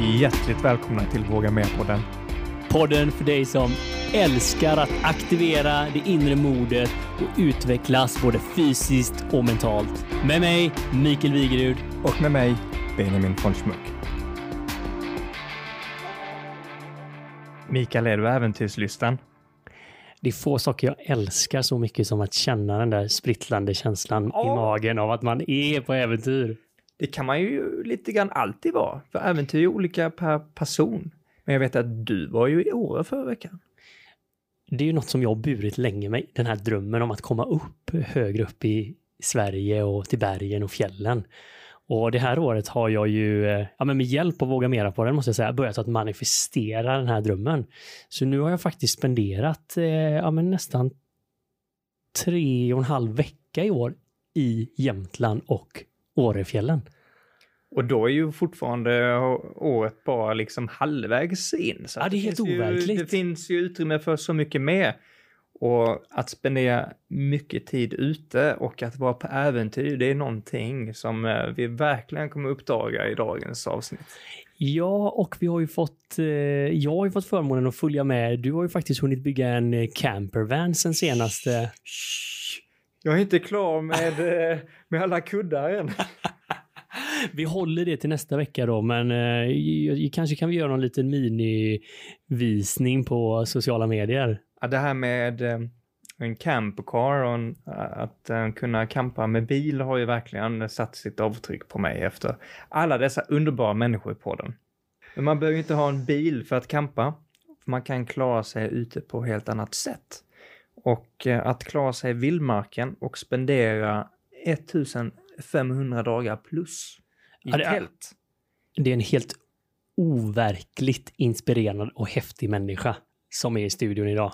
Hjärtligt välkomna till Våga Med-podden. Podden för dig som älskar att aktivera det inre modet och utvecklas både fysiskt och mentalt. Med mig, Mikael Wigerud. Och med mig, Benjamin von Schmuck. Mikael, är du äventyrslistan? Det är få saker jag älskar så mycket som att känna den där sprittlande känslan i Ja. magen av att man är på äventyr. Det kan man ju lite grann alltid vara, för äventyr är olika per person. Men jag vet att du var ju i Åre förra veckan. Det är ju något som jag har burit länge med, den här drömmen om att komma upp högre upp i Sverige och till bergen och fjällen. Och det här året har jag ju, eh, ja men med hjälp av Våga Mera på den måste jag säga, börjat att manifestera den här drömmen. Så nu har jag faktiskt spenderat, eh, ja men nästan tre och en halv vecka i år i Jämtland och Årefjällen. Och då är ju fortfarande året bara liksom halvvägs in. Så Ja, det är helt overkligt. Det finns ju utrymme för så mycket mer. Och att spendera mycket tid ute och att vara på äventyr, det är någonting som eh, vi verkligen kommer uppdaga i dagens avsnitt. Ja, och vi har ju fått, eh, jag har ju fått förmånen att följa med. Du har ju faktiskt hunnit bygga en eh, campervan sen senaste. Jag är inte klar med, med alla kuddar än. Vi håller det till nästa vecka då, men eh, kanske kan vi göra någon liten minivisning på sociala medier. Ja, det här med eh, en campcar och en, eh, att eh, kunna campa med bil har ju verkligen satt sitt avtryck på mig efter alla dessa underbara människor på den. Men man behöver ju inte ha en bil för att campa. För man kan klara sig ute på helt annat sätt. Och eh, att klara sig i vildmarken och spendera 1500 dagar plus i Ja, det är- tält. Det är en helt overkligt inspirerande och häftig människa som är i studion idag.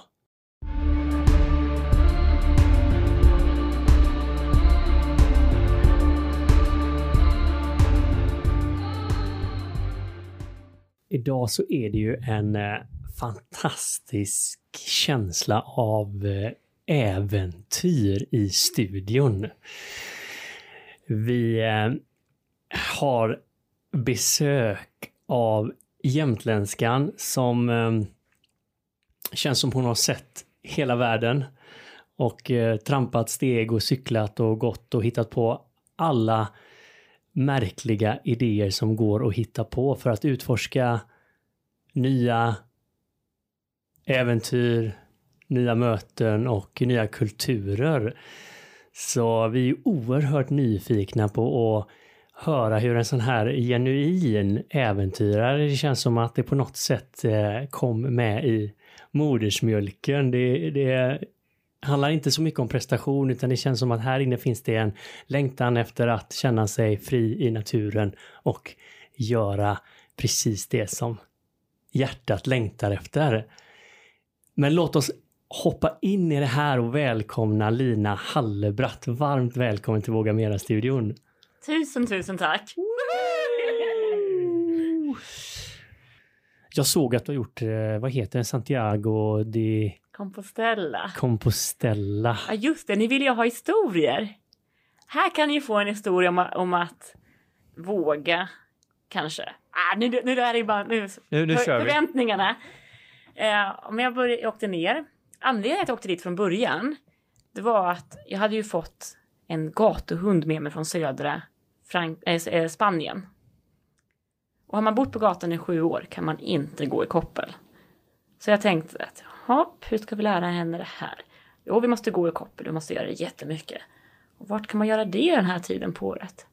Idag så är det ju en eh, fantastisk känsla av eh, äventyr i studion. Vi eh, har besök av jämtländskan som eh, känns som hon har sett hela världen och eh, trampat steg och cyklat och gått och hittat på alla märkliga idéer som går att hitta på för att utforska nya äventyr, nya möten och nya kulturer. Så vi är oerhört nyfikna på att höra hur en sån här genuin äventyrare, det känns som att det på något sätt eh, kom med i modersmjölken. Det, det handlar inte så mycket om prestation utan det känns som att här inne finns det en längtan efter att känna sig fri i naturen och göra precis det som hjärtat längtar efter. Men låt oss hoppa in i det här och välkomna Lina Hallebratt. Varmt välkommen till Våga Mera-studion. Tusen, tusen tack. Jag såg att du har gjort, eh, vad heter det, Santiago de Compostela. Compostela. Ja, just det. Ni vill ju ha historier. Här kan ni ju få en historia om, om att våga, kanske. Ah, nu, nu är det ju bara... Nu, Nu, nu för, kör vi. förväntningarna. Eh, om jag, började, jag åkte ner. Anledningen till att jag åkte dit från början, det var att jag hade ju fått en gatuhund med mig från södra Frank- äh, Spanien. Och har man bott på gatan i sju år kan man inte gå i koppel. Så jag tänkte att, hopp, hur ska vi lära henne det här? Jo, vi måste gå i koppel, vi måste göra det jättemycket. Och vart kan man göra det den här tiden på året?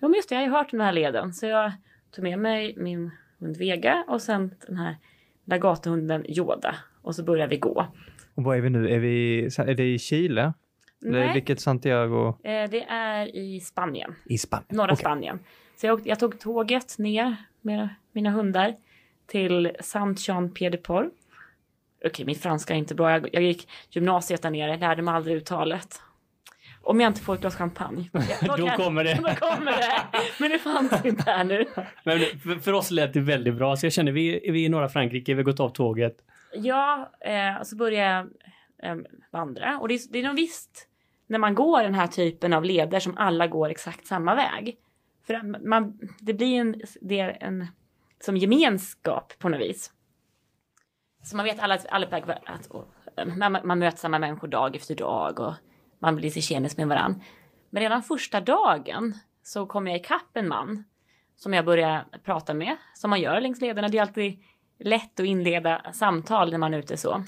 Jo, men just det, jag har ju hört den här leden. Så jag tog med mig min hund Vega och sen den här lilla gatuhunden Yoda. Och så började vi gå. Och var är vi nu? Är, vi, är det i Chile? Nej, vilket Santiago? eh, det är i Spanien. I Spanien. norra Okej. Spanien. Så jag, åkte, jag tog tåget ner med mina hundar till Saint-Jean-Pied-de-Port. Okej, min franska är inte bra. Jag, jag gick gymnasiet där nere, lärde mig aldrig uttalet. Om jag inte får ett glas champagne. Då kan- kommer det. Då kommer det. Men det fanns inte här nu. Men för, för oss lät det väldigt bra, så jag känner vi, vi är i norra Frankrike, vi har gått av tåget. Ja, eh, och så började jag eh, vandra. Och det är, det är nog visst när man går den här typen av leder som alla går exakt samma väg. För man, det blir en, det är en, som gemenskap på något vis. Så man vet alla, alla att och, man, man möter samma människor dag efter dag och man blir sig tjenis med varann. Men redan första dagen så kom jag ikapp en man som jag började prata med, som man gör längs lederna. Det är alltid lätt att inleda samtal när man är ute så.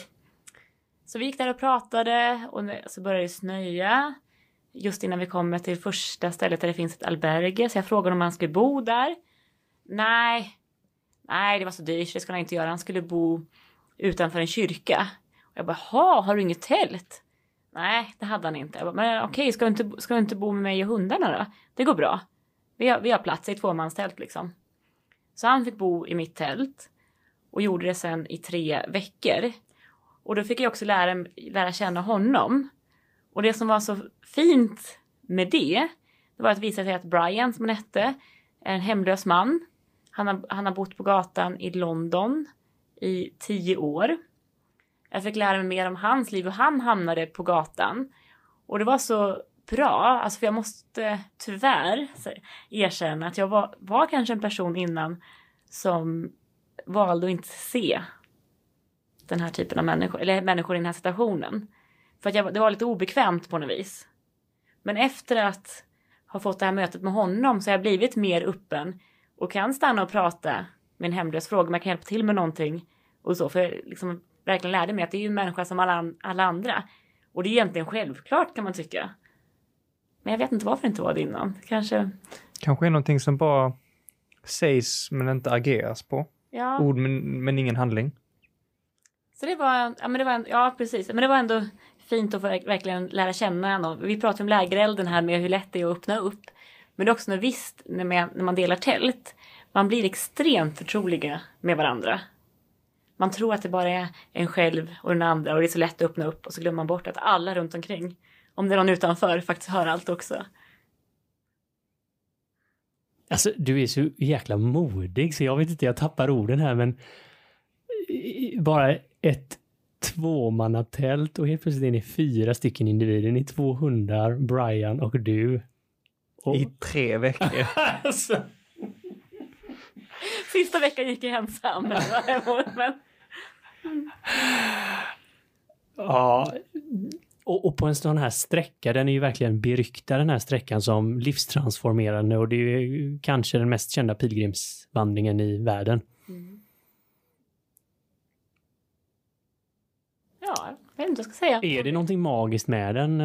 Så vi gick där och pratade och så började det snöa. Just innan vi kommer till första stället där det finns ett alberge. Så jag frågade om han skulle bo där. Nej, nej det var så dyrt, det skulle han inte göra. Han skulle bo utanför en kyrka. Och jag bara, ha, har du inget tält? Nej, det hade han inte. Jag bara, men okej, ska, du inte, ska du inte bo med mig och hundarna då? Det går bra. Vi har, vi har plats i ett tvåmanstält liksom. Så han fick bo i mitt tält och gjorde det sen i tre veckor. Och då fick jag också lära, lära känna honom. Och det som var så fint med det, det var att visa sig att Brian, som han hette, är en hemlös man. Han har, han har bott på gatan i London i tio år. Jag fick lära mig mer om hans liv och han hamnade på gatan. Och det var så bra, alltså för jag måste tyvärr erkänna att jag var, var kanske en person innan som valde att inte se den här typen av människor, eller människor i den här situationen. För att jag, det var lite obekvämt på något vis. Men efter att ha fått det här mötet med honom så har jag blivit mer öppen och kan stanna och prata med en hemlös fråga, man kan hjälpa till med någonting och så. För jag liksom verkligen lärde mig att det är ju en människa som alla, alla andra. Och det är egentligen självklart kan man tycka. Men jag vet inte varför det inte var det innan. Kanske... Kanske är någonting som bara sägs men inte ageras på. Ja. Ord men, men ingen handling. Så det var, ja men det var, ja precis, men det var ändå fint att få verkligen lära känna honom. Vi pratade om lägerelden här med hur lätt det är att öppna upp. Men det är också något visst när man, när man delar tält. Man blir extremt förtroliga med varandra. Man tror att det bara är en själv och den andra och det är så lätt att öppna upp och så glömmer man bort att alla runt omkring, om det är någon utanför, faktiskt hör allt också. Alltså, du är så jäkla modig så jag vet inte, jag tappar orden här men eh, bara ett tvåmannatält och helt plötsligt är ni fyra stycken individer. Ni är två hundar, Brian och du. Och... I tre veckor. alltså. Sista veckan gick jag ensam. men... Ja, och, och, på en sån här sträcka, den är ju verkligen beryktad den här sträckan som livstransformerande och det är ju kanske den mest kända pilgrimsvandringen i världen. Ja, jag vet inte vad jag ska säga. Är det någonting magiskt med den?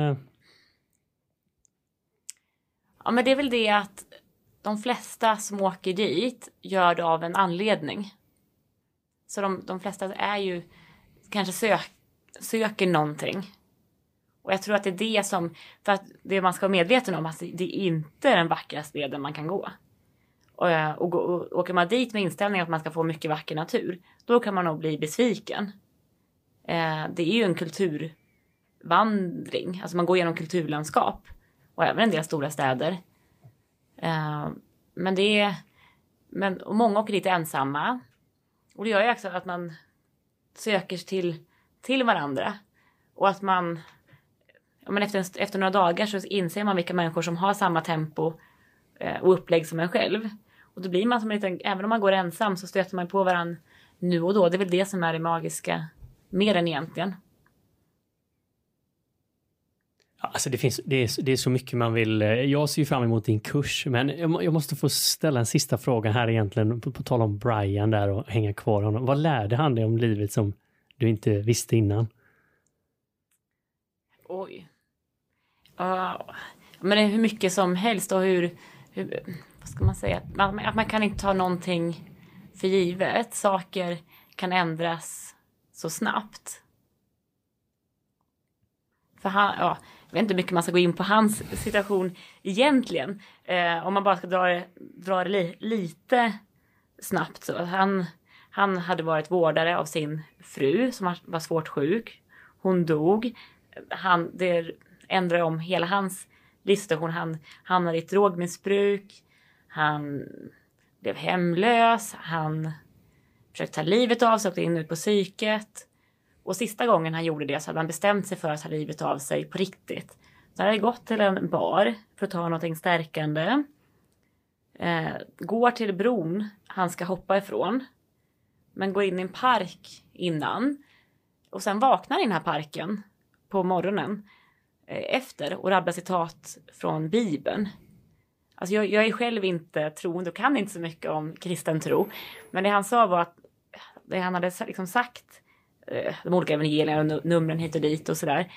Ja, men det är väl det att de flesta som åker dit gör det av en anledning. Så de, de flesta är ju kanske sök, söker någonting. Och jag tror att det är det som, för att det man ska vara medveten om, att det är inte den vackraste leden man kan gå. Och, och, och åker man dit med inställningen att man ska få mycket vacker natur, då kan man nog bli besviken. Eh, det är ju en kulturvandring, alltså man går genom kulturlandskap och även en del stora städer. Eh, men det är, men, och många åker dit ensamma. Och det gör ju också att man söker sig till, till varandra. Och att man, ja, men efter, efter några dagar så inser man vilka människor som har samma tempo eh, och upplägg som en själv. Och då blir man som en liten, även om man går ensam så stöter man på varandra nu och då. Det är väl det som är det magiska mer än egentligen. Alltså det, finns, det, är, det är så mycket man vill. Eh, jag ser ju fram emot din kurs, men jag, jag måste få ställa en sista fråga här egentligen, på, på tal om Brian där och hänga kvar honom. Vad lärde han dig om livet som du inte visste innan? Oj. Uh, men hur mycket som helst och hur, hur vad ska man säga, att man, att man kan inte ta någonting för givet. Saker kan ändras så snabbt. För han, ja, jag vet inte hur mycket man ska gå in på hans situation egentligen. Eh, om man bara ska dra det, dra det li, lite snabbt så. Han, han hade varit vårdare av sin fru som var svårt sjuk. Hon dog. Han, det ändrade om hela hans livssituation. Han hamnade i ett drogmissbruk. Han blev hemlös. Han Försökt ta livet av sig, åkt in och ut på psyket. Och sista gången han gjorde det så hade han bestämt sig för att ta livet av sig på riktigt. Så han hade gått till en bar för att ta någonting stärkande. Eh, går till bron han ska hoppa ifrån. Men går in i en park innan. Och sen vaknar i den här parken på morgonen eh, efter och rabblar citat från Bibeln. Alltså jag, jag är själv inte troende och kan inte så mycket om kristen tro. Men det han sa var att det han hade liksom sagt, eh, de olika evangelierna och numren hit och dit och sådär.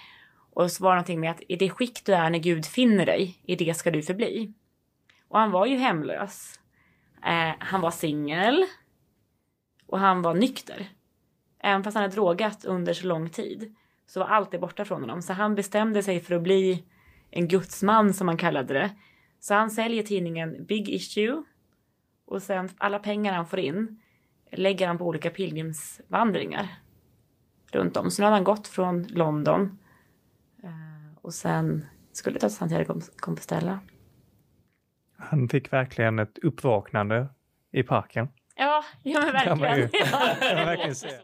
Och så var det någonting med att i det skick du är när Gud finner dig, i det ska du förbli. Och han var ju hemlös. Eh, han var singel. Och han var nykter. Även fast han hade drogat under så lång tid så var allt det borta från honom. Så han bestämde sig för att bli en gudsman som han kallade det. Så han säljer tidningen Big Issue och sen alla pengar han får in lägger han på olika pilgrimsvandringar runt om. Så nu har han gått från London eh, och sen skulle ta Santiago Compostela. Han fick verkligen ett uppvaknande i parken. Ja, ja men verkligen. Kan man, ju, kan man verkligen säga.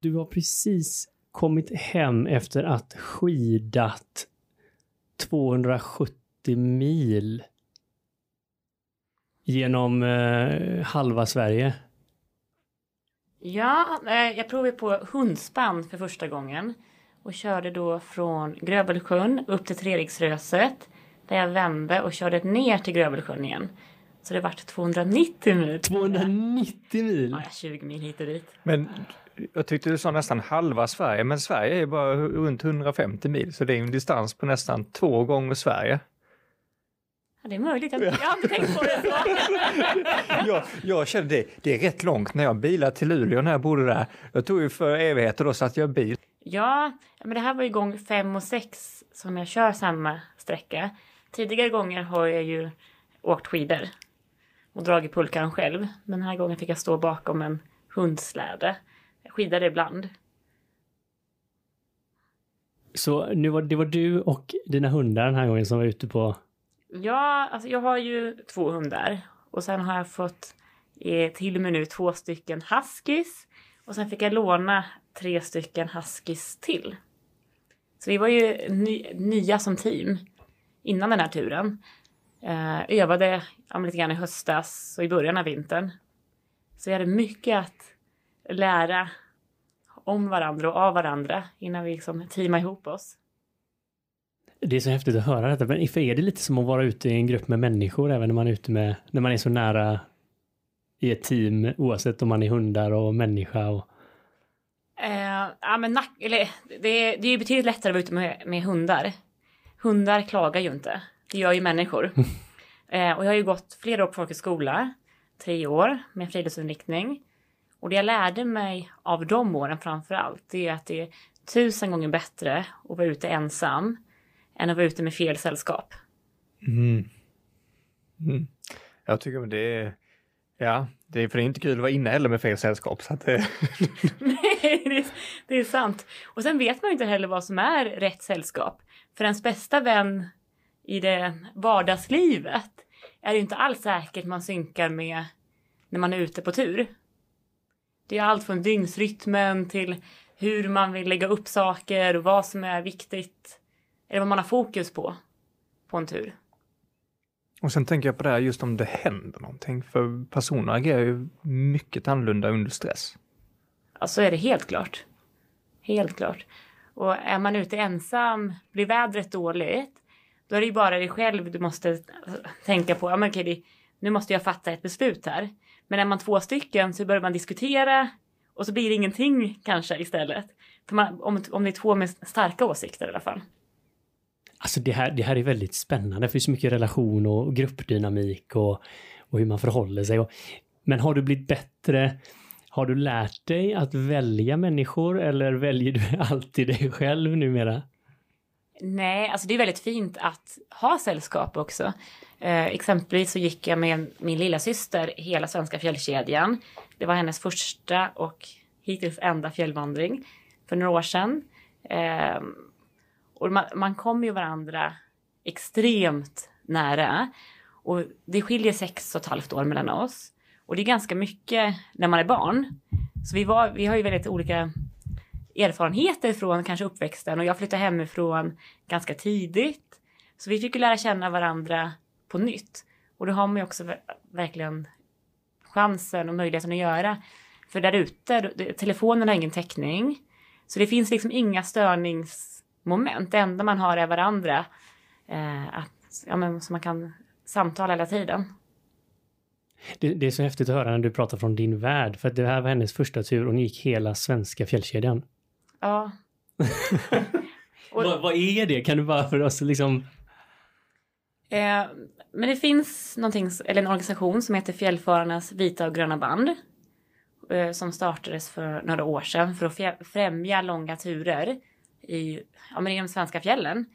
Du har precis kommit hem efter att skidat 270 mil genom eh, halva Sverige. Ja, eh, jag provade på hundspann för första gången och körde då från Grövelsjön upp till Treriksröset där jag vände och körde ner till Grövelsjön igen. Så det vart 290 mil. 290 mil? Ja, 20 mil hit och dit. Men jag tyckte du sa nästan halva Sverige, men Sverige är bara runt 150 mil, så det är en distans på nästan två gånger Sverige. Ja, det är möjligt, jag, jag har inte tänkt på det. jag, jag kände det, det är rätt långt när jag bilade till Luleå när jag bodde där. Jag tog ju för evigheter då satt jag bil. Ja, men det här var ju gång fem och sex som jag kör samma sträcka. Tidigare gånger har jag ju åkt skidor och dragit pulkan själv. Men den här gången fick jag stå bakom en hundsläde skidade ibland. Så nu var, det var du och dina hundar den här gången som var ute på... Ja, alltså jag har ju två hundar. Och sen har jag fått eh, till med nu två stycken huskies. Och sen fick jag låna tre stycken huskies till. Så vi var ju ny, nya som team innan den här turen. Eh, övade ja, lite grann i höstas och i början av vintern. Så vi hade mycket att lära om varandra och av varandra innan vi liksom teamar ihop oss. Det är så häftigt att höra detta. Men för är det lite som att vara ute i en grupp med människor även när man är ute med, när man är så nära i ett team oavsett om man är hundar och människa och Eh, ja, men nack, eller, det, det är ju betydligt lättare att vara ute med, med hundar. Hundar klagar ju inte. Det gör ju människor. eh, och jag har ju gått flera år på folkhögskola. Tre år med friluftsinriktning. Och det jag lärde mig av de åren framför allt, det är att det är tusen gånger bättre att vara ute ensam än att vara ute med fel sällskap. Mm. Mm. Jag tycker att det är, ja, det är för det är inte kul att vara inne heller med fel sällskap. Så att det... Nej, det är, det är sant. Och sen vet man inte heller vad som är rätt sällskap. För ens bästa vän i det vardagslivet är det inte alls säkert man synkar med när man är ute på tur. Det är allt från dygnsrytmen till hur man vill lägga upp saker och vad som är viktigt. Eller vad man har fokus på, på en tur. Och sen tänker jag på det här just om det händer någonting, för personer agerar ju mycket annorlunda under stress. Ja, så är det helt klart. Helt klart. Och är man ute ensam, blir vädret dåligt, då är det ju bara dig själv du måste tänka på. Ja, men okej, nu måste jag fatta ett beslut här. Men är man två stycken så börjar man diskutera och så blir det ingenting kanske istället. För man, om, om det är två med starka åsikter i alla fall. Alltså det här, det här är väldigt spännande. Det finns så mycket relation och gruppdynamik och, och hur man förhåller sig. Och, men har du blivit bättre? Har du lärt dig att välja människor eller väljer du alltid dig själv numera? Nej, alltså det är väldigt fint att ha sällskap också. Eh, exempelvis så gick jag med min lilla syster hela svenska fjällkedjan. Det var hennes första och hittills enda fjällvandring för några år sedan. Eh, och man, man kommer ju varandra extremt nära. Och det skiljer sex och ett halvt år mellan oss. Och det är ganska mycket när man är barn. Så vi, var, vi har ju väldigt olika erfarenheter från kanske uppväxten och jag flyttade hemifrån ganska tidigt. Så vi fick ju lära känna varandra på nytt. Och det har man ju också verkligen chansen och möjligheten att göra. För där ute, telefonen har ingen täckning. Så det finns liksom inga störningsmoment. Det enda man har är varandra. Eh, att, ja, men, så man kan samtala hela tiden. Det, det, är så häftigt att höra när du pratar från din värld. För att det här var hennes första tur och ni gick hela svenska fjällkedjan. Ja. och, vad, vad, är det? Kan du bara för oss liksom... Eh, men det finns någonting, eller en organisation som heter Fjällfararnas vita och gröna band. Eh, som startades för några år sedan för att främja långa turer i, ja, men i de svenska fjällen.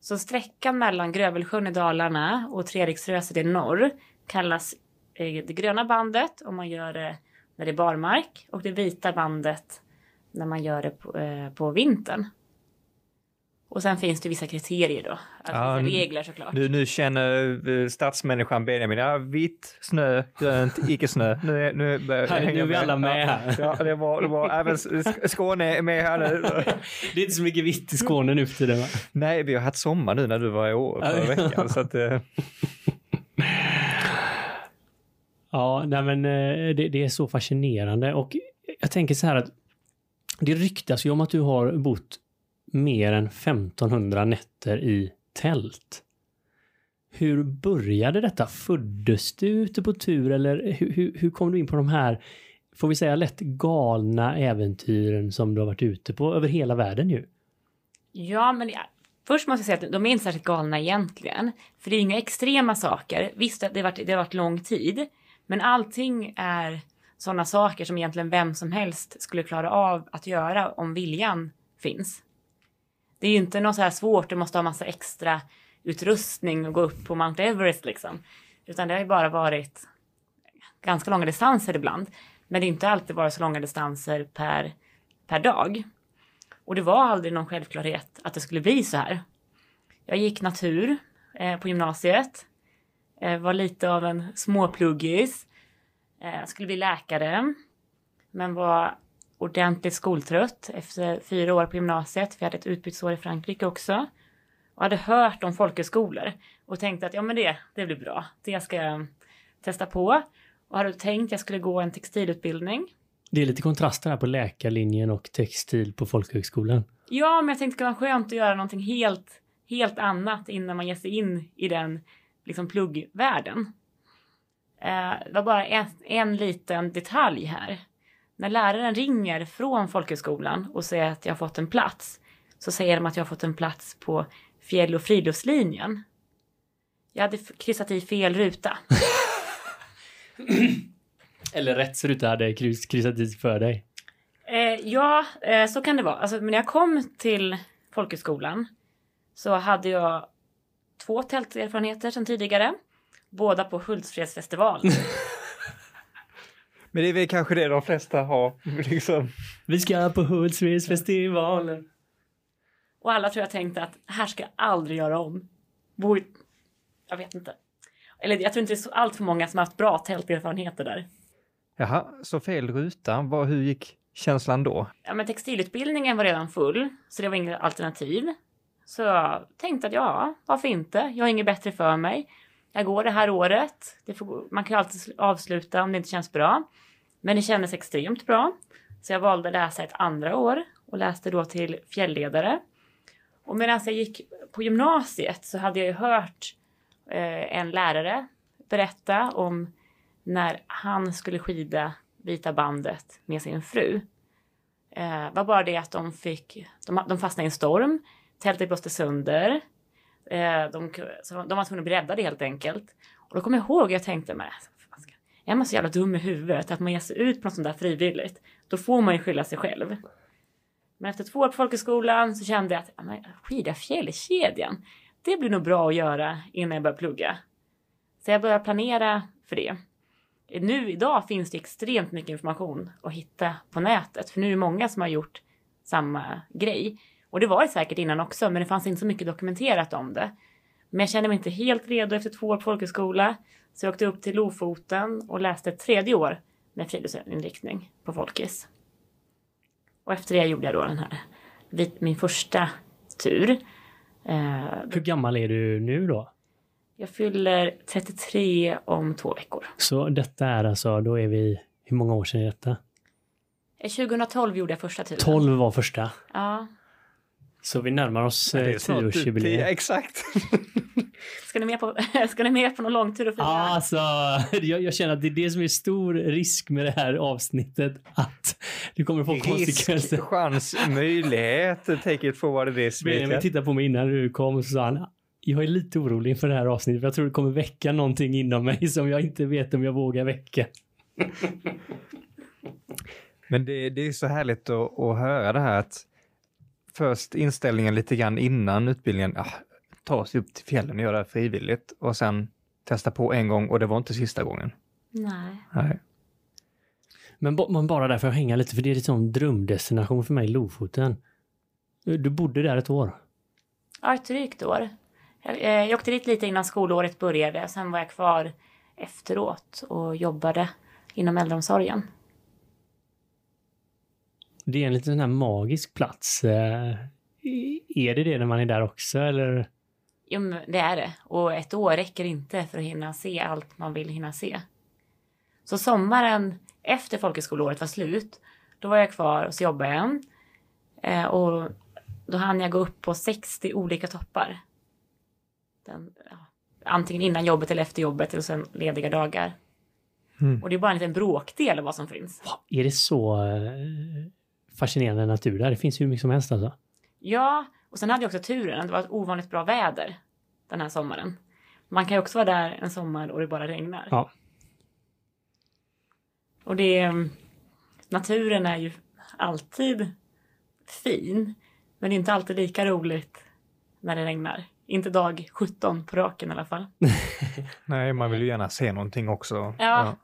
Så sträckan mellan Grövelsjön i Dalarna och Treriksröset i norr kallas eh, det gröna bandet om man gör det när det är barmark och det vita bandet när man gör det på, eh, på vintern. Och sen finns det vissa kriterier då. Alltså ja, regler såklart. Nu, nu känner eh, stadsmänniskan Benjamin, ja, vitt, snö, grönt, icke-snö. Nu, nu, nu är vi alla med här. Ja, det var, det var även Skåne är med här nu. Det är inte så mycket vitt i Skåne nu för tiden va? Nej, vi har haft sommar nu när du var i år förra veckan. så att, eh. Ja, nej men eh, det, det är så fascinerande och jag tänker så här att det ryktas ju om att du har bott mer än 1500 nätter i tält. Hur började detta? Föddes du ute på tur eller hur, hur, hur, kom du in på de här, får vi säga lätt galna äventyren som du har varit ute på över hela världen ju? Ja, men ja, först måste jag säga att de är inte särskilt galna egentligen. För det är inga extrema saker. Visst, det har varit, det har varit lång tid. Men allting är sådana saker som egentligen vem som helst skulle klara av att göra om viljan finns. Det är ju inte något så här svårt, du måste ha massa extra utrustning och gå upp på Mount Everest liksom. Utan det har ju bara varit ganska långa distanser ibland. Men det har inte alltid varit så långa distanser per, per dag. Och det var aldrig någon självklarhet att det skulle bli så här. Jag gick natur eh, på gymnasiet. Eh, var lite av en småpluggis. Eh, skulle bli läkare. Men var ordentligt skoltrött efter fyra år på gymnasiet. Vi hade ett utbytesår i Frankrike också. Och hade hört om folkhögskolor och tänkte att ja men det, det blir bra. Det ska jag testa på. Och hade tänkt att jag skulle gå en textilutbildning. Det är lite kontraster här på läkarlinjen och textil på folkhögskolan. Ja, men jag tänkte att det var skönt att göra någonting helt, helt annat innan man ger sig in i den liksom pluggvärlden. Eh, det var bara en, en liten detalj här när läraren ringer från folkhögskolan och säger att jag har fått en plats så säger de att jag har fått en plats på fjäll och friluftslinjen. Jag hade kryssat i fel ruta. Eller rätt ruta hade kryssat i för dig. Eh, ja, eh, så kan det vara. Alltså, när jag kom till folkhögskolan så hade jag två tälterfarenheter sedan tidigare. Båda på Hultsfredsfestivalen. Men det är väl kanske det de flesta har. Liksom. Vi ska på Hultsfredsfestivalen. Och alla tror jag tänkte att här ska jag aldrig göra om. Bo Jag vet inte. Eller jag tror inte det är så allt för många som har haft bra tälterfarenheter där. Jaha, så fel ruta. Vad, hur gick känslan då? Ja, men textilutbildningen var redan full, så det var inget alternativ. Så jag tänkte att ja, varför inte? Jag har inget bättre för mig. Jag går det här året. Det får, man kan ju alltid avsluta om det inte känns bra. Men det kändes extremt bra. Så jag valde att läsa ett andra år och läste då till fjällledare. Och medan jag gick på gymnasiet så hade jag ju hört eh, en lärare berätta om när han skulle skida Vita bandet med sin fru. Eh, var bara det att de fick, de, de fastnade i en storm, tältet blåste sönder, Eh, de, de, de var tvungna att bli räddade helt enkelt. Och då kommer jag ihåg, jag tänkte, men alltså, är man så jävla dum i huvudet att man ger sig ut på något sånt där frivilligt, då får man ju skylla sig själv. Men efter två år på folkhögskolan så kände jag att skida fjällkedjan, det blir nog bra att göra innan jag börjar plugga. Så jag började planera för det. Nu idag finns det extremt mycket information att hitta på nätet, för nu är det många som har gjort samma grej. Och det var det säkert innan också, men det fanns inte så mycket dokumenterat om det. Men jag kände mig inte helt redo efter två år på folkhögskola. Så jag åkte upp till Lofoten och läste ett tredje år med friluftsinriktning på Folkis. Och efter det gjorde jag då den här, min första tur. Eh, Hur gammal är du nu då? Jag fyller 33 om två veckor. Så detta är alltså, då är vi, hur många år sedan är detta? 2012 eh, gjorde jag första turen. 12 var första? Ja. Så vi närmar oss ja, tioårsjubileet. Ja, exakt. ska, ni med på, ska ni med på någon långtur och fira? Ja, alltså, jag, jag, känner att det är det som är stor risk med det här avsnittet. Att det kommer få risk, konsekvenser. chans, möjlighet. Take it for what it is. Benjamin tittade på mig innan du kom och sa han, jag är lite orolig inför det här avsnittet. För jag tror det kommer väcka någonting inom mig som jag inte vet om jag vågar väcka. Men det, det är så härligt att, att höra det här att först inställningen lite grann innan utbildningen, ah, ta sig upp till fjällen och göra det frivilligt och sen testa på en gång och det var inte sista gången. Nej. Nej. Men, men bara där för att hänga lite, för det är liksom en drömdestination för mig, Lofoten. Du bodde där ett år? Ja, ett drygt år. Jag, eh, jag åkte dit lite innan skolåret började, sen var jag kvar efteråt och jobbade inom äldreomsorgen. Det är en liten sån här magisk plats. Eh, är det det när man är där också eller? Jo, men det är det. Och ett år räcker inte för att hinna se allt man vill hinna se. Så sommaren efter folkhögskoleåret var slut, då var jag kvar och så jobbade jag. Eh, och då hann jag gå upp på 60 olika toppar. Den, ja, antingen innan jobbet eller efter jobbet och sen lediga dagar. Mm. Och det är bara en liten bråkdel av vad som finns. Är det så eh, fascinerande natur där. Det finns hur mycket som helst alltså. Ja, och sen hade jag också turen att det var ett ovanligt bra väder den här sommaren. Man kan ju också vara där en sommar och det bara regnar. Ja. Och det... Naturen är ju alltid fin. Men det är inte alltid lika roligt när det regnar. Inte dag 17 på raken i alla fall. Nej, man vill ju gärna se någonting också. Ja. ja.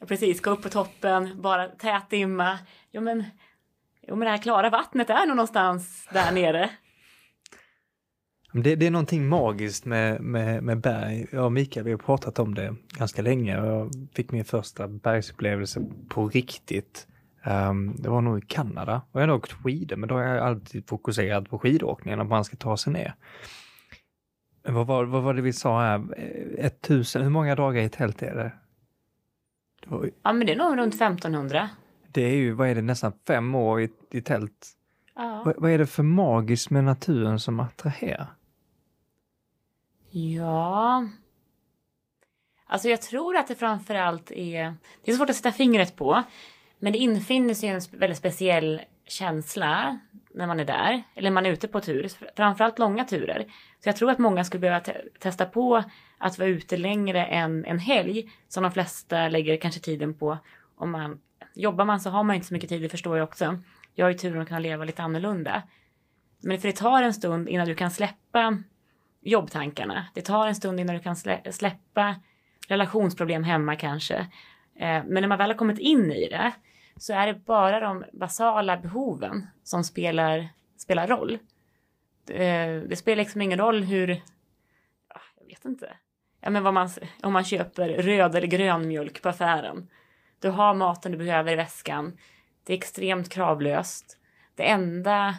Ja Precis, gå upp på toppen, bara tät dimma. Jo men, jo, men det här klara vattnet är nog någonstans där nere. Det, det, är någonting magiskt med, med, med berg. Jag och Mikael, vi har pratat om det ganska länge. Jag fick min första bergsupplevelse på riktigt. Um, det var nog i Kanada. Och jag har åkt skidor, men då har jag alltid fokuserat på skidåkningen, att man ska ta sig ner. Vad var, vad var det vi sa här? Eh, ett tusen, hur många dagar i tält är det? Ja, men det är nog runt 1500. Det är ju, vad är det, nästan fem år i, i tält. Ja. Vad, vad är det för magiskt med naturen som attraherar? Ja... Alltså jag tror att det framförallt är... Det är svårt att sätta fingret på. Men det infinner sig en väldigt speciell känsla när man är där. Eller man är ute på tur. Framförallt långa turer. Så jag tror att många skulle behöva te testa på att vara ute längre än en helg. Som de flesta lägger kanske tiden på. Om man, jobbar man så har man inte så mycket tid, det förstår jag också. Jag har ju turen att kunna leva lite annorlunda. Men för det tar en stund innan du kan släppa jobbtankarna. Det tar en stund innan du kan slä släppa relationsproblem hemma kanske. Eh, men när man väl har kommit in i det så är det bara de basala behoven som spelar, spelar roll. Det, det spelar liksom ingen roll hur, ah, jag vet inte, ja, men vad man, om man köper röd eller grön mjölk på affären. Du har maten du behöver i väskan. Det är extremt kravlöst. Det enda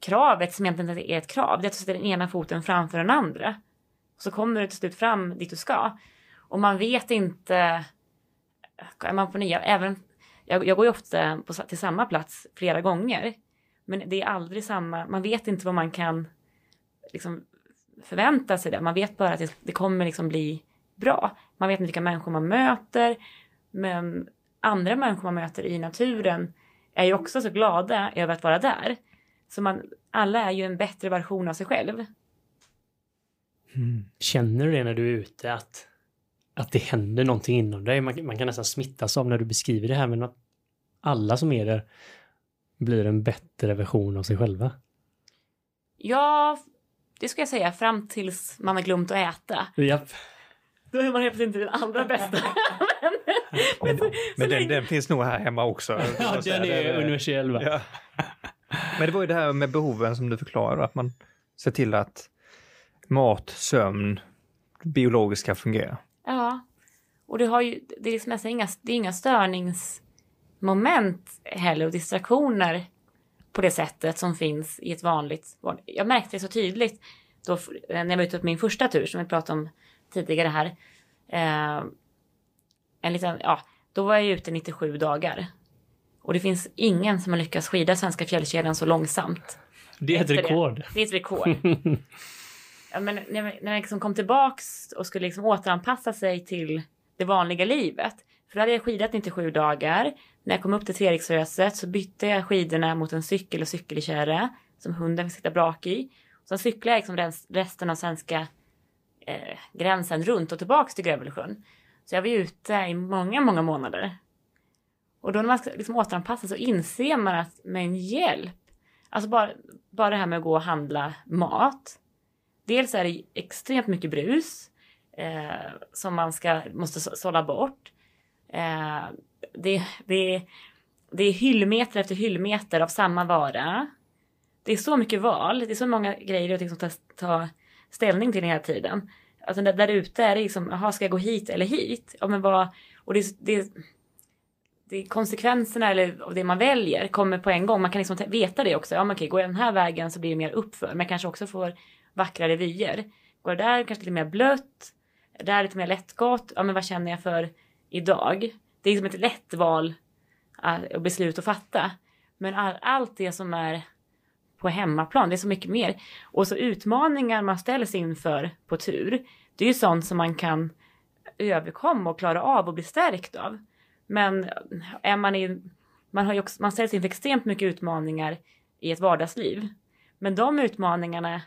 kravet som egentligen inte är ett krav, det är att du sätter den ena foten framför den andra. så kommer du till slut fram dit du ska. Och man vet inte, är man på nya, även, jag, jag går ju ofta på, till samma plats flera gånger. Men det är aldrig samma, man vet inte vad man kan liksom, förvänta sig där. Man vet bara att det, det kommer liksom bli bra. Man vet inte vilka människor man möter. Men andra människor man möter i naturen är ju också så glada över att vara där. Så man, alla är ju en bättre version av sig själv. Mm. Känner du det när du är ute att, att det händer någonting inom dig? Man, man kan nästan smittas av när du beskriver det här men att alla som är där blir en bättre version av sig själva. Ja, det ska jag säga fram tills man har glömt att äta. Japp. Då är man helt plötsligt inte den allra bästa. men, men, men den, den, finns nog här hemma också. ja, den är universell va? Ja. Men det var ju det här med behoven som du förklarade, att man ser till att mat, sömn, biologiska fungerar. Ja, Och det har ju, det är liksom nästan inga, det är inga störningsmoment heller och distraktioner på det sättet som finns i ett vanligt Jag märkte det så tydligt då, när jag var ute på min första tur som vi pratade om tidigare här. Eh, en liten, ja, då var jag ute 97 dagar. Och det finns ingen som har lyckats skida svenska fjällkedjan så långsamt. Det är ett rekord. Det. det är ett rekord. ja, men när, när jag liksom kom tillbaks och skulle liksom återanpassa sig till det vanliga livet. För då hade jag skidat 97 dagar. När jag kom upp till Treriksröset så bytte jag skidorna mot en cykel och cykelkärra som hunden fick sitta brak i. Sen cyklade jag liksom resten av svenska eh, gränsen runt och tillbaks till Grövelsjön. Så jag var ute i många, många månader. Och då när man ska liksom återanpassa så inser man att med en hjälp, alltså bara, bara det här med att gå och handla mat. Dels är det extremt mycket brus eh, som man ska, måste sålla bort. Eh, det, det, det är hyllmeter efter hyllmeter av samma vara. Det är så mycket val, det är så många grejer att liksom ta, ta ställning till hela tiden. Alltså där, där ute är det liksom, jaha ska jag gå hit eller hit? Ja, men vad, och det, det, det, konsekvenserna eller av det man väljer kommer på en gång. Man kan liksom veta det också. Ja, men okej, går jag den här vägen så blir det mer uppför. Men jag kanske också får vackrare vyer. Går det där kanske lite mer blött. Där lite mer lättgått. Ja, men vad känner jag för idag? Det är liksom ett lätt val eh, och beslut att fatta. Men all, allt det som är på hemmaplan, det är så mycket mer. Och så utmaningar man ställs inför på tur. Det är ju sånt som man kan överkomma och klara av och bli stärkt av. Men eh, är man i, man, har ju också, man ställs inför extremt mycket utmaningar i ett vardagsliv. Men de utmaningarna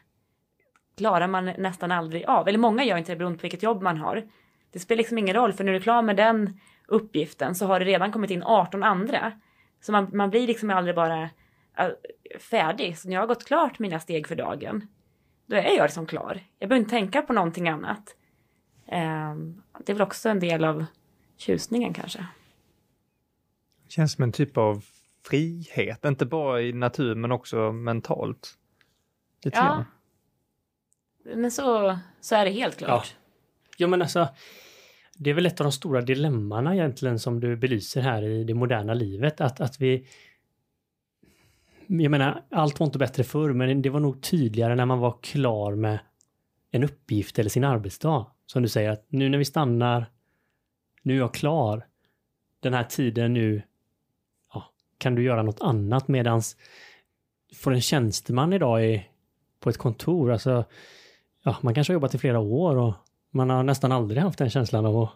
klarar man nästan aldrig av. Eller många gör inte det beroende på vilket jobb man har. Det spelar liksom ingen roll för när du är klar med den uppgiften så har det redan kommit in 18 andra. Så man, man blir liksom aldrig bara äh, färdig. Så när jag har gått klart mina steg för dagen då är jag liksom klar. Jag behöver inte tänka på någonting annat. Um, det är väl också en del av tjusningen kanske. Känns som en typ av frihet, inte bara i natur men också mentalt. Lite ja. Grann. Men så, så är det helt klart. Ja. ja, men alltså. Det är väl ett av de stora dilemmana egentligen som du belyser här i det moderna livet. Att, att vi... Jag menar, allt var inte bättre förr, men det var nog tydligare när man var klar med en uppgift eller sin arbetsdag. Som du säger, att nu när vi stannar, nu är jag klar. Den här tiden nu kan du göra något annat medans för en tjänsteman idag är på ett kontor, alltså ja, man kanske har jobbat i flera år och man har nästan aldrig haft den känslan av att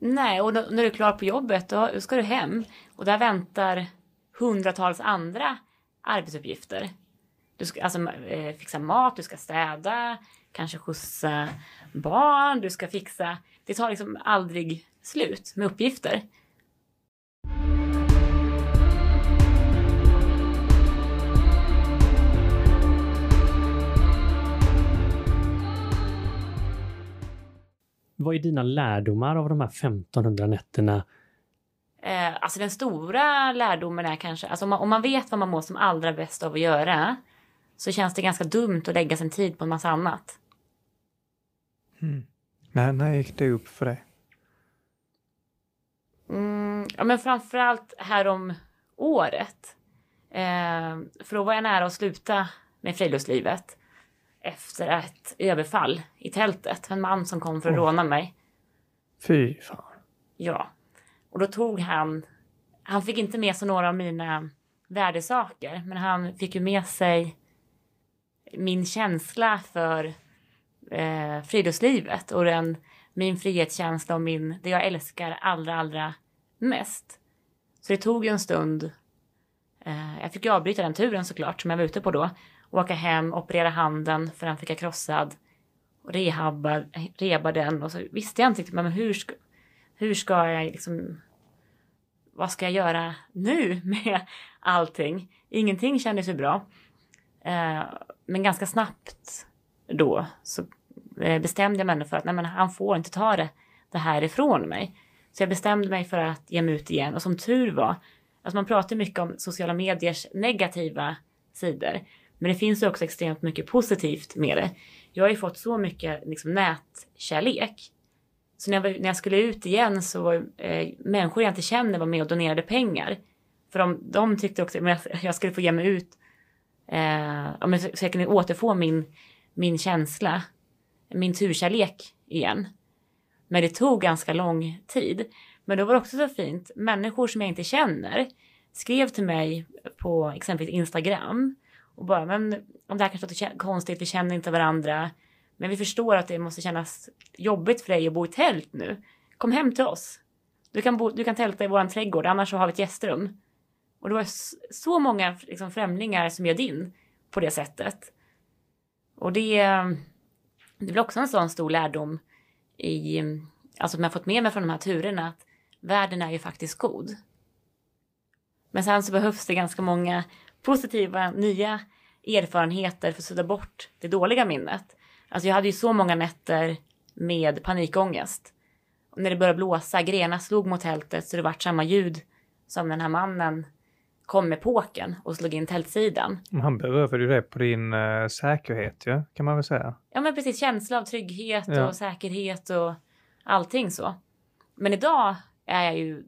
Nej, och då, när du är klar på jobbet då ska du hem och där väntar hundratals andra arbetsuppgifter. Du ska alltså eh, fixa mat, du ska städa, kanske skjutsa barn, du ska fixa. Det tar liksom aldrig slut med uppgifter. Vad är dina lärdomar av de här 1500 nätterna? Eh, alltså den stora lärdomen är kanske, alltså om man, om man vet vad man mår som allra bäst av att göra så känns det ganska dumt att lägga sin tid på en massa annat. Mm. När, när gick det upp för dig? Mm, ja, men framförallt här om året. Eh, för då var jag nära att sluta med friluftslivet efter ett överfall i tältet. En man som kom för att oh. råna mig. Fy fan. Ja. Och då tog han, han fick inte med sig några av mina värdesaker, men han fick ju med sig min känsla för eh, friluftslivet och den, min frihetskänsla och min, det jag älskar allra, allra mest. Så det tog en stund. Eh, jag fick ju avbryta den turen såklart som jag var ute på då åka hem, operera handen för den fick jag krossad. Rehabba, reba den och så visste jag inte riktigt, men hur ska, hur ska jag liksom, vad ska jag göra nu med allting? Ingenting kändes ju bra. Eh, men ganska snabbt då så eh, bestämde jag mig för att nej men han får inte ta det, det här ifrån mig. Så jag bestämde mig för att ge mig ut igen och som tur var, alltså man pratar mycket om sociala mediers negativa sidor. Men det finns ju också extremt mycket positivt med det. Jag har ju fått så mycket liksom, nätkärlek Så när jag, när jag skulle ut igen så var eh, människor jag inte känner var med och donerade pengar. För de, de tyckte också att jag skulle få ge mig ut. Eh, så jag kunde återfå min, min känsla. Min turkärlek igen. Men det tog ganska lång tid. Men då var det också så fint. Människor som jag inte känner skrev till mig på exempelvis Instagram. Och bara, men om det här kanske låter konstigt, vi känner inte varandra. Men vi förstår att det måste kännas jobbigt för dig att bo i tält nu. Kom hem till oss. Du kan, bo, du kan tälta i våran trädgård, annars så har vi ett gästrum. Och det var så många liksom, främlingar som bjöd in på det sättet. Och det, det blir också en sån stor lärdom i, alltså som jag fått med mig från de här turerna, att världen är ju faktiskt god. Men sen så behövs det ganska många positiva nya erfarenheter för att sudda bort det dåliga minnet. Alltså jag hade ju så många nätter med panikångest. Och när det började blåsa, grenar slog mot tältet så det vart samma ljud som den här mannen kom med påken och slog in tältsidan. Han berövade ju det på din uh, säkerhet ja, kan man väl säga. Ja men precis, känsla av trygghet ja. och säkerhet och allting så. Men idag är jag ju,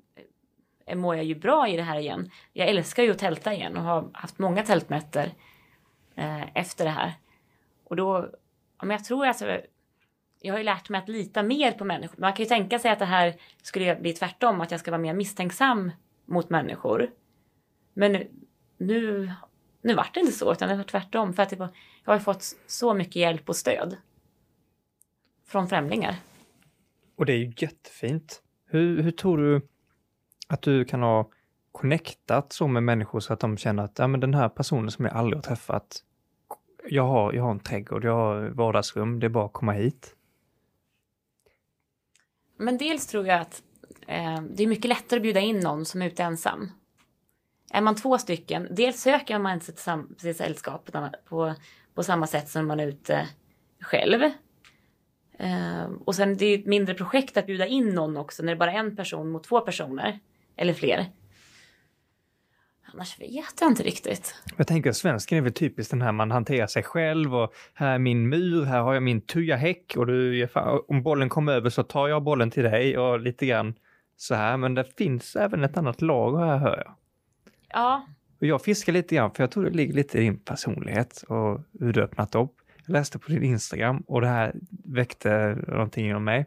Eh, mår jag ju bra i det här igen. Jag älskar ju att tälta igen och har haft många tältnätter eh, efter det här. Och då men jag tror alltså, jag har ju lärt mig att lita mer på människor. Man kan ju tänka sig att det här skulle bli tvärtom, att jag ska vara mer misstänksam mot människor. Men nu, nu vart det inte så, utan det var tvärtom. För att jag har ju fått så mycket hjälp och stöd. Från främlingar. Och det är ju jättefint. Hur, hur tror du att du kan ha connectat så med människor så att de känner att ja, men den här personen som jag aldrig har träffat, jag har, jag har en trädgård, jag har vardagsrum, det är bara att komma hit. Men dels tror jag att eh, det är mycket lättare att bjuda in någon som är ute ensam. Är man två stycken, dels söker man inte sitt sällskap på, på samma sätt som man är ute själv. Eh, och sen det är ett mindre projekt att bjuda in någon också när det är bara en person mot två personer. Eller fler. Annars vet jag inte riktigt. Jag tänker svensken är väl typiskt den här man hanterar sig själv och här är min mur, här har jag min tujahäck och du, om bollen kommer över så tar jag bollen till dig och lite grann så här. Men det finns även ett annat lag här hör jag. Ja. Och jag fiskar lite grann för jag tror det ligger lite i din personlighet och hur du öppnat upp. Jag läste på din Instagram och det här väckte någonting inom mig.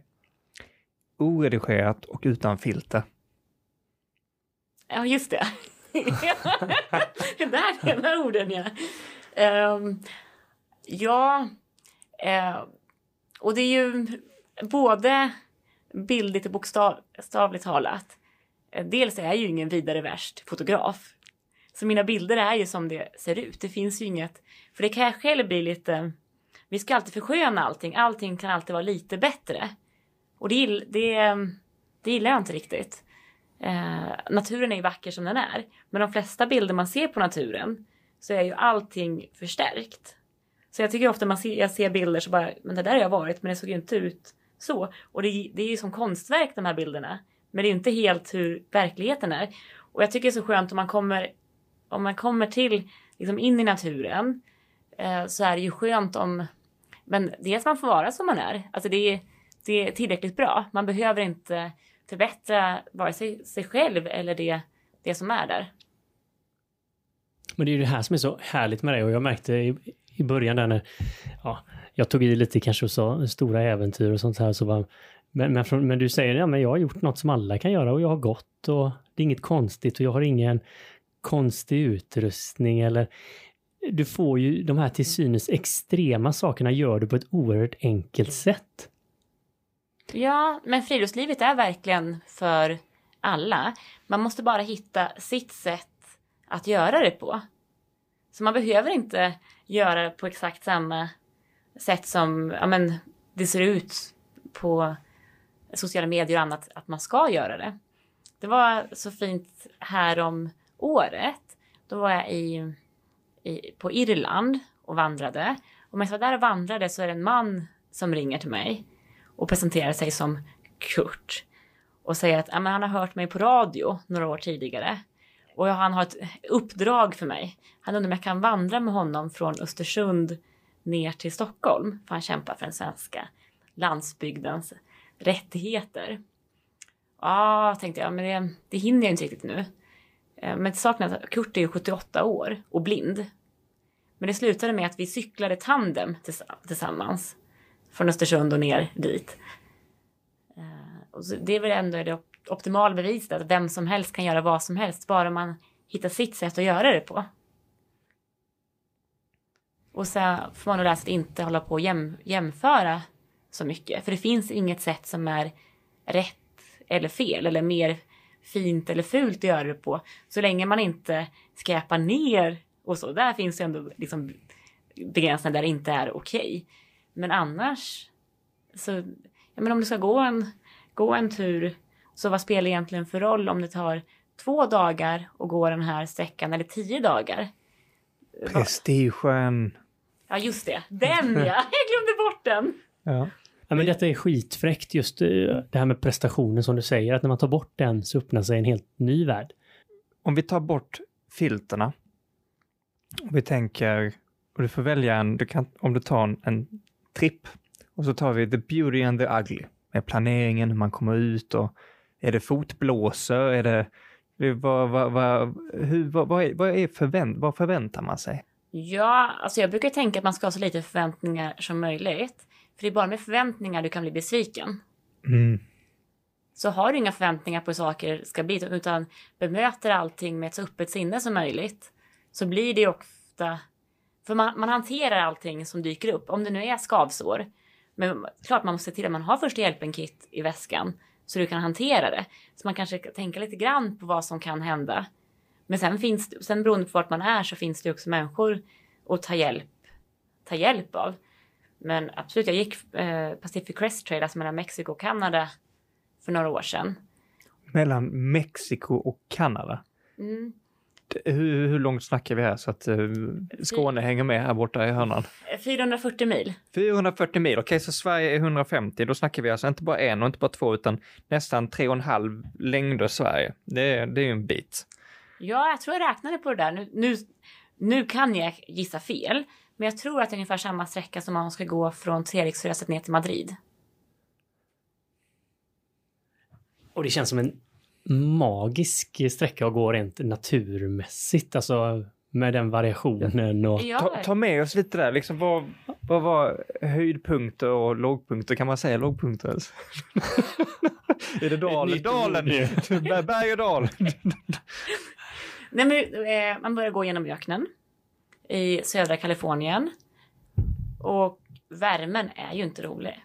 Oredigerat och utan filter. Ja, just det. Där är de orden ja. Um, ja, uh, och det är ju både bildligt och bokstavligt talat. Eh, dels är jag ju ingen vidare värst fotograf. Så mina bilder är ju som det ser ut. Det finns ju inget, för det kan jag själv bli lite, vi ska alltid försköna allting. Allting kan alltid vara lite bättre. Och det, det, det gillar jag inte riktigt. Eh, naturen är ju vacker som den är. Men de flesta bilder man ser på naturen så är ju allting förstärkt. Så jag tycker ofta man ser, jag ser bilder så bara, men det där har jag varit men det såg ju inte ut så. Och det, det är ju som konstverk de här bilderna. Men det är ju inte helt hur verkligheten är. Och jag tycker det är så skönt om man kommer, om man kommer till, liksom in i naturen. Eh, så är det ju skönt om, men dels man får vara som man är. Alltså det är, det är tillräckligt bra. Man behöver inte förbättra vare sig sig själv eller det, det som är där. Men det är ju det här som är så härligt med det och jag märkte i, i början där när ja, jag tog i lite kanske och sa stora äventyr och sånt här så var men, men, från, men du säger ja men jag har gjort något som alla kan göra och jag har gått och det är inget konstigt och jag har ingen konstig utrustning eller du får ju de här till synes extrema sakerna gör du på ett oerhört enkelt sätt. Ja, men friluftslivet är verkligen för alla. Man måste bara hitta sitt sätt att göra det på. Så man behöver inte göra det på exakt samma sätt som ja, men, det ser ut på sociala medier och annat att man ska göra det. Det var så fint här om året. Då var jag i, i, på Irland och vandrade. Och medan jag var där och vandrade så är det en man som ringer till mig och presenterar sig som Kurt och säger att han har hört mig på radio några år tidigare och han har ett uppdrag för mig. Han undrar om jag kan vandra med honom från Östersund ner till Stockholm för han kämpar för den svenska landsbygdens rättigheter. Ja, tänkte jag, men det, det hinner jag inte riktigt nu. Eh, men saken är att Kurt är ju 78 år och blind. Men det slutade med att vi cyklade tandem tillsammans. Från Östersund och ner dit. Eh, och det är väl ändå det optimala beviset att vem som helst kan göra vad som helst bara man hittar sitt sätt att göra det på. Och så får man nog lära sig att inte hålla på och jäm, jämföra så mycket. För det finns inget sätt som är rätt eller fel eller mer fint eller fult att göra det på. Så länge man inte skräpar ner och så. Där finns ju ändå liksom begränsningar där det inte är okej. Okay. Men annars så, ja men om du ska gå en, gå en tur så vad spelar det egentligen för roll om det tar två dagar att gå den här sträckan eller tio dagar? Prestigen. Ja, just det. Den ja! Jag glömde bort den. Ja. Ja, men detta är skitfräckt just eh, det här med prestationen som du säger, att när man tar bort den så öppnar sig en helt ny värld. Om vi tar bort filterna. Och vi tänker, och du får välja en, du kan, om du tar en, en tripp och så tar vi the beauty and the ugly med planeringen, hur man kommer ut och är det fotblåsor, är det vad, vad, vad, hur, vad, vad, är, vad, är förvänt, vad förväntar man sig? Ja, alltså jag brukar tänka att man ska ha så lite förväntningar som möjligt. För det är bara med förväntningar du kan bli besviken. Mm. Så har du inga förväntningar på hur saker ska bli, utan bemöter allting med ett så öppet sinne som möjligt, så blir det ofta... För man, man hanterar allting som dyker upp, om det nu är skavsår. Men klart man måste se till att man har första hjälpen-kit i väskan, så du kan hantera det. Så man kanske kan tänka lite grann på vad som kan hända. Men sen finns sen beroende på vart man är så finns det också människor att ta hjälp, ta hjälp av. Men absolut, jag gick eh, Pacific Crest Trail, alltså mellan Mexiko och Kanada för några år sedan. Mellan Mexiko och Kanada? Mm. Hur, hur, långt snackar vi här så att uh, Skåne Fy hänger med här borta i hörnan? 440 mil. 440 mil, okej okay, så Sverige är 150, då snackar vi alltså inte bara en och inte bara två utan nästan tre och en halv längder Sverige. Det är, det är ju en bit. Ja, jag tror jag räknade på det där. Nu, nu, nu kan jag gissa fel, men jag tror att det är ungefär samma sträcka som man ska gå från Treriksröset ner till Madrid. Och det känns som en magisk sträcka att gå rent naturmässigt, alltså med den variationen. Och... Ta, ta med oss lite där, liksom vad, vad var höjdpunkter och lågpunkter? Kan man säga lågpunkter ens? är det dalen? Dalen! Berg och dal! Nej, men, eh, man börjar gå genom öknen i södra Kalifornien. Och värmen är ju inte rolig.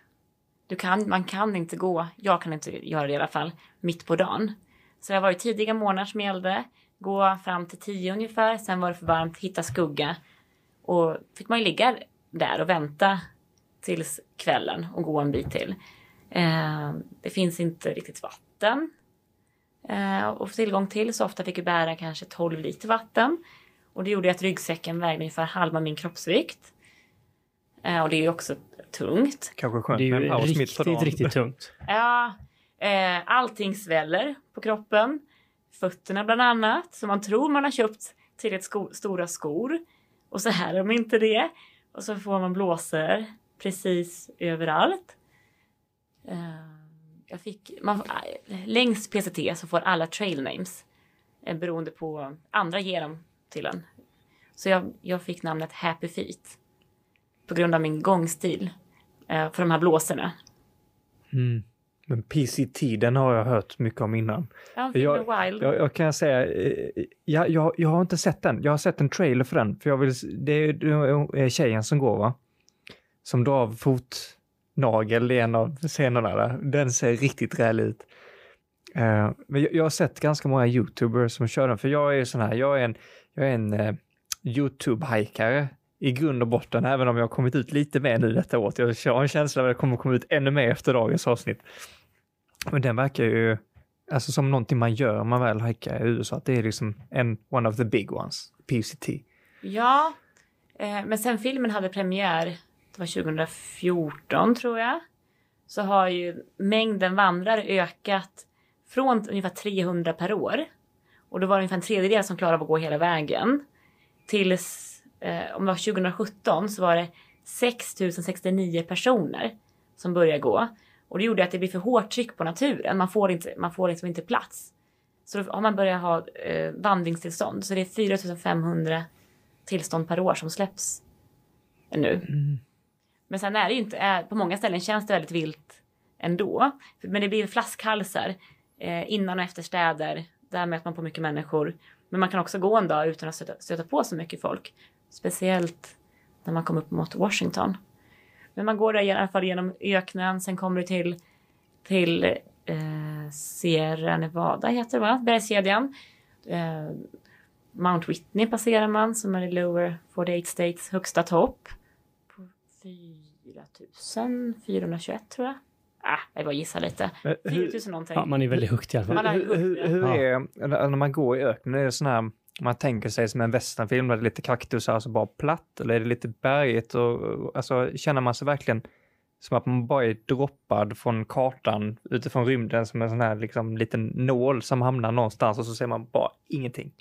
Du kan, man kan inte gå, jag kan inte göra det i alla fall, mitt på dagen. Så det har varit tidiga morgnar som gällde. Gå fram till tio ungefär, sen var det för varmt, hitta skugga. Och fick man ju ligga där och vänta tills kvällen och gå en bit till. Eh, det finns inte riktigt vatten eh, att få tillgång till, så ofta fick vi bära kanske 12 liter vatten. Och det gjorde att ryggsäcken vägde ungefär halva min kroppsvikt. Eh, och det är ju också tungt. Kanske skönt det är ju riktigt, riktigt tungt. Ja, eh, allting sväller på kroppen. Fötterna bland annat. Så man tror man har köpt tillräckligt sko stora skor. Och så här är de inte det. Och så får man blåsor precis överallt. Eh, jag fick, man, eh, längs PCT så får alla trail names. Eh, beroende på, andra ger dem till en. Så jag, jag fick namnet Happy Feet. På grund av min gångstil. Eh, för de här blåsorna. Mm. Men PCT, den har jag hört mycket om innan. Ja, jag, wild. Jag, jag, kan säga, eh, jag, jag, jag har inte sett den. Jag har sett en trailer för den. För jag vill, det är tjejen som går va? Som drar av fotnagel i en av scenerna där. Den ser riktigt rälig ut. Uh, men jag, jag, har sett ganska många YouTubers som kör den, för jag är sån här, jag är en, jag är en uh, YouTube-hajkare i grund och botten, även om jag har kommit ut lite mer nu detta året. Jag har en känsla av att det kommer komma ut ännu mer efter dagens avsnitt. Men den verkar ju alltså som någonting man gör om man väl hajkar i USA, att det är liksom en one of the big ones, PCT. Ja, eh, men sen filmen hade premiär, det var 2014 tror jag, så har ju mängden vandrare ökat från ungefär 300 per år. Och då var det ungefär en tredjedel som klarade av att gå hela vägen. Tills eh, om det var 2017 så var det 6069 personer som började gå. Och det gjorde att det blir för hårt tryck på naturen. Man får inte, man får liksom inte plats. Så då har man börjat ha eh, vandringstillstånd. Så det är 4500 tillstånd per år som släpps nu. Mm. Men sen är det ju inte, är, på många ställen känns det väldigt vilt ändå. Men det blir flaskhalsar eh, innan och efter städer. Där möter man på mycket människor. Men man kan också gå en dag utan att stöta, stöta på så mycket folk. Speciellt när man kommer upp mot Washington. Men man går där i alla fall genom öknen. Sen kommer du till, till eh, Sierra Nevada heter det va? Bergskedjan. Eh, Mount Whitney passerar man som är i Lower 48 States högsta topp. På 4421 tror jag. Ah, jag bara gissar lite. Men hur- 4000 någonting. Ja, man är väldigt högt i alla fall. Hur, hur, hur Ja. är, när man går i öknen, är det sån här, man tänker sig som en westernfilm där det är lite kaktusar, alltså bara platt, eller är det lite bergigt och, alltså känner man sig verkligen som att man bara är droppad från kartan utifrån rymden som en sån här liksom liten nål som hamnar någonstans och så ser man bara ingenting.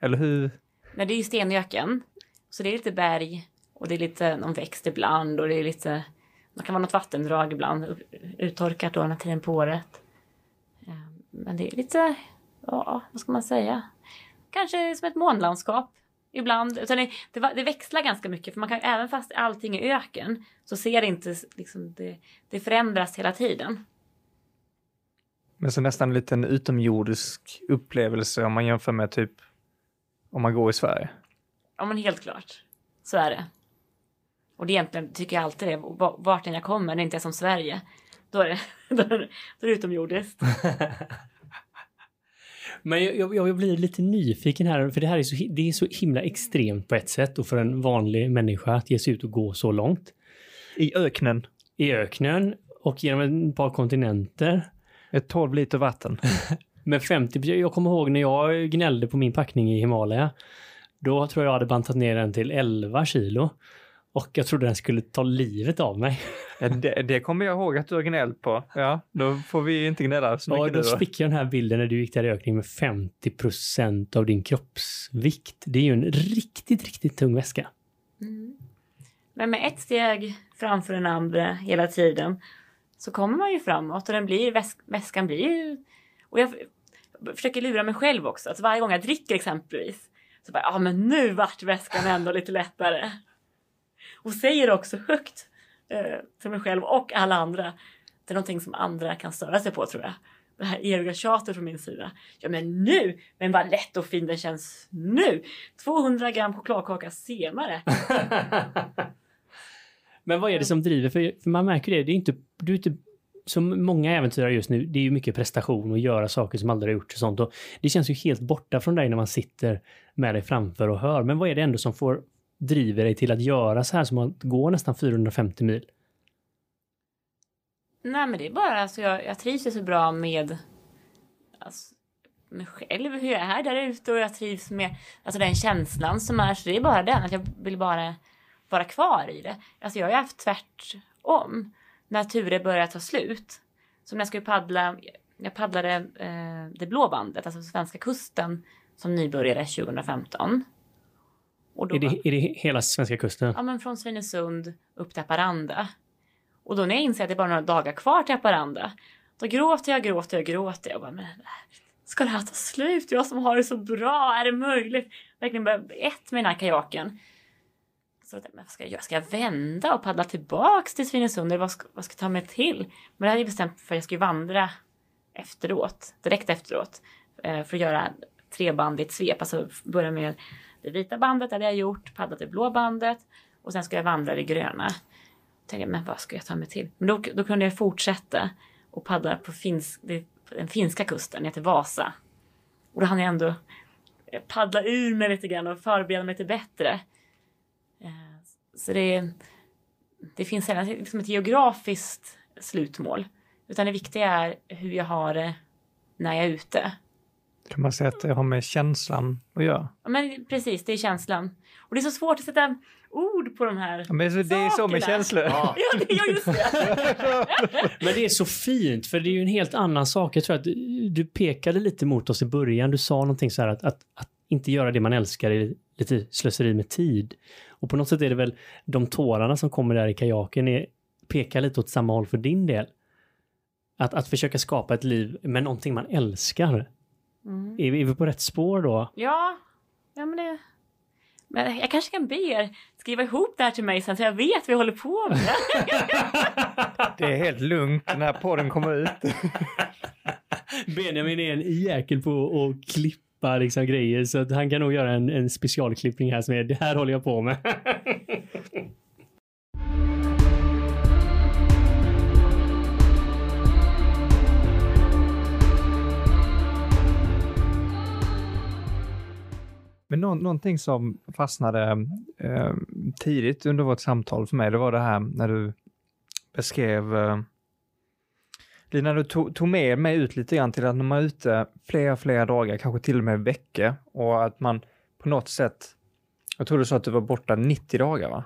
Eller hur? Nej, det är ju stenöken. Så det är lite berg och det är lite någon växt ibland och det är lite, det kan vara något vattendrag ibland, uttorkat då den här tiden på året. Ehm, men det är lite, ja, vad ska man säga? Kanske som ett månlandskap ibland. Utan det, det, det växlar ganska mycket för man kan även fast allting är öken så ser det inte, liksom, det, det förändras hela tiden. Men så nästan en liten utomjordisk upplevelse om man jämför med typ om man går i Sverige. Ja men helt klart. Så är det. Och det egentligen tycker jag alltid det. Va- Vart än jag kommer, det inte är som Sverige. Då är det, då är det, då är det utomjordiskt. Men jag, jag, jag blir lite nyfiken här, för det här är så, det är så himla extremt på ett sätt och för en vanlig människa att ge sig ut och gå så långt. I öknen, I öknen och genom ett par kontinenter. ett 12 liter vatten. Med 50, jag kommer ihåg när jag gnällde på min packning i Himalaya. Då tror jag jag hade bantat ner den till 11 kilo. Och jag trodde den skulle ta livet av mig. Ja, det, det kommer jag ihåg att du har gnällt på. Ja, då får vi inte gnälla så mycket då nu då. fick jag den här bilden när du gick där i ökning med 50 procent av din kroppsvikt. Det är ju en riktigt, riktigt tung väska. Mm. Men med ett steg framför den andra hela tiden så kommer man ju framåt och den blir, väs väskan blir ju... Och jag försöker lura mig själv också. Att varje gång jag dricker exempelvis så bara, ja ah, men nu vart väskan ändå lite lättare. Och säger också högt eh, till mig själv och alla andra. Det är någonting som andra kan störa sig på tror jag. Det här eviga tjatet från min sida. Ja men nu! Men vad lätt och fin den känns nu! 200 gram chokladkaka senare. Men vad är det som driver? För, för man märker det, det är inte, du är inte som många äventyrare just nu, det är ju mycket prestation och göra saker som aldrig har gjorts och sånt. Och det känns ju helt borta från dig när man sitter med dig framför och hör. Men vad är det ändå som får driver dig till att göra så här som att gå nästan 450 mil? Nej men det är bara alltså jag, jag trivs ju så bra med alltså, mig själv, hur jag är där ute och jag trivs med alltså den känslan som är. Så det är bara den, att jag vill bara vara kvar i det. Alltså jag har ju haft tvärtom. När turer börjar ta slut. Som när jag skulle paddla, jag paddlade eh, det blå bandet, alltså svenska kusten som nybörjare 2015. Är det, är det hela svenska kusten? Ja, men från Svinesund upp till Haparanda. Och då när jag inser att det är bara några dagar kvar till Haparanda, då gråter jag, gråter jag, gråter jag. och Bara, men, ska det här ta slut? Jag som har det så bra, är det möjligt? Verkligen bara ett med den här kajaken. Så men vad ska jag göra? Ska jag vända och paddla tillbaks till Svinesund? Eller vad ska, vad ska jag ta mig till? Men det hade jag bestämt för att jag skulle vandra efteråt, direkt efteråt. eh, För att göra trebandigt svep, alltså börja med det vita bandet hade jag gjort, paddlat det blå bandet och sen ska jag vandra det gröna. Då tänkte, men vad ska jag ta mig till? Men då, då kunde jag fortsätta och paddla på finsk, det, den finska kusten ner till Vasa. Och då hann jag ändå eh, paddla ur mig lite grann och förbereda mig lite bättre. Eh, så det, det finns sällan liksom ett geografiskt slutmål. Utan det viktiga är hur jag har det när jag är ute. Kan man säga att det har med känslan att göra? Ja, men precis, det är känslan. Och det är så svårt att sätta ord på de här. Ja, Men så det är så med känslor. Ja. Ja, det, ja just det. Men det är så fint, för det är ju en helt annan sak. Jag tror att du, du pekade lite mot oss i början. Du sa någonting så här att, att, att inte göra det man älskar är lite slöseri med tid. Och på något sätt är det väl de tårarna som kommer där i kajaken är, pekar lite åt samma håll för din del. Att, att försöka skapa ett liv med någonting man älskar. Mm. Är, vi- är vi på rätt spår då? Ja, ja men det... Men jag kanske kan be er skriva ihop det här till mig sen så jag vet vad jag håller på med. Det är helt lugnt när podden kommer ut. Benjamin är en jäkel på att klippa liksom grejer så att han kan nog göra en, en specialklippning här som är det här håller jag på med. Men nå- någonting som fastnade eh, tidigt under vårt samtal för mig, det var det här när du beskrev eh, Lina, du tog, tog med mig ut lite grann till att när man är ute flera, flera dagar, kanske till och med veckor och att man på något sätt, jag tror du sa att du var borta 90 dagar va?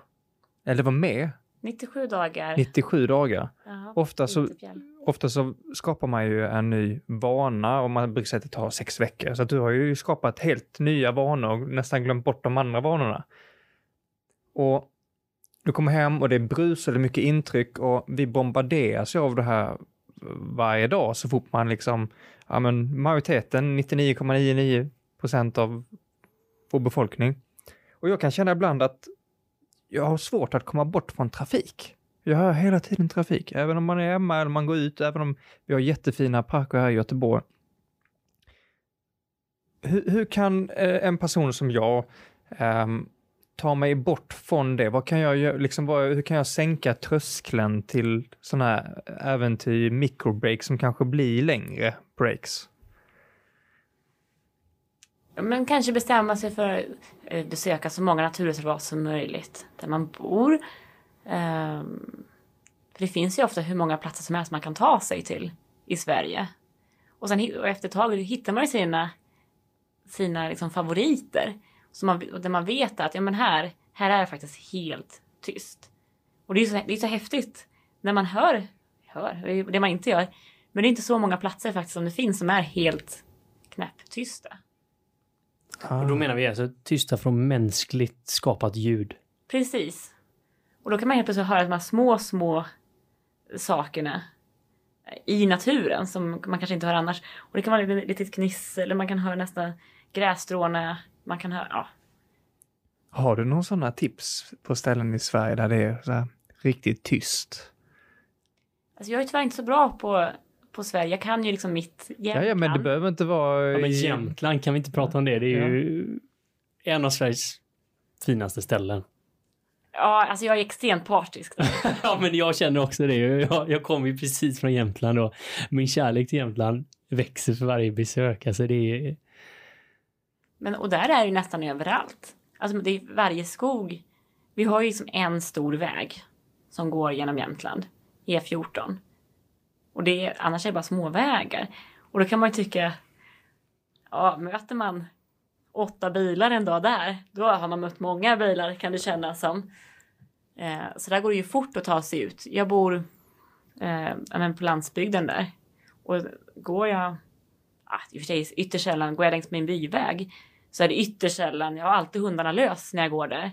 Eller var med? 97 dagar. 97 dagar. Jaha, Ofta så, ofta så skapar man ju en ny vana och man brukar säga att det tar sex veckor. Så du har ju skapat helt nya vanor och nästan glömt bort de andra vanorna. Och du kommer hem och det är brus och det är mycket intryck och vi bombarderas ju av det här varje dag så fort man liksom, ja men majoriteten, 99,99 procent av vår befolkning. Och jag kan känna ibland att jag har svårt att komma bort från trafik. Jag hör hela tiden trafik, även om man är hemma eller man går ut, även om vi har jättefina parker här i Göteborg. Hur, hur kan eh, en person som jag um, ta mig bort från det? Vad kan jag göra, liksom, vad, hur kan jag sänka tröskeln till sådana här äventyr, microbreaks som kanske blir längre breaks? Men kanske bestämma sig för att besöka så många naturreservat som möjligt där man bor. Ehm, för det finns ju ofta hur många platser som helst man kan ta sig till i Sverige. Och sen och efter ett tag hittar man ju sina, sina liksom favoriter. Som man, där man vet att ja, men här, här är det faktiskt helt tyst. Och det är, så, det är så häftigt när man hör, hör, det det man inte gör. Men det är inte så många platser faktiskt som det finns som är helt knäpptysta. Och då menar vi alltså tysta från mänskligt skapat ljud. Precis. Och då kan man helt plötsligt höra de här små, små sakerna i naturen som man kanske inte hör annars. Och det kan vara lite, lite kniss eller man kan höra nästan grässtråna. Man kan höra, ja. Har du någon sådana tips på ställen i Sverige där det är så här riktigt tyst? Alltså jag är tyvärr inte så bra på, på Sverige. Jag kan ju liksom mitt Ja, ja, men det behöver inte vara... Ja, men Jämtland, kan vi inte prata om det? Det är ju en av Sveriges finaste ställen. Ja, alltså jag är extremt partisk. där. ja, men jag känner också det. Jag, jag kommer ju precis från Jämtland och min kärlek till Jämtland växer för varje besök. Alltså det är... Men, och där är det ju nästan överallt. Alltså det är varje skog. Vi har ju liksom en stor väg som går genom Jämtland, E14. Och det är, annars är det bara småvägar. Och då kan man ju tycka, ja, möter man åtta bilar en dag där, då har man mött många bilar kan det kännas som. Eh, så där går det ju fort att ta sig ut. Jag bor eh, på landsbygden där. Och går jag ah, i och för sig ytterst sällan går jag längs min byväg så är det ytterst sällan, jag har alltid hundarna lös när jag går där.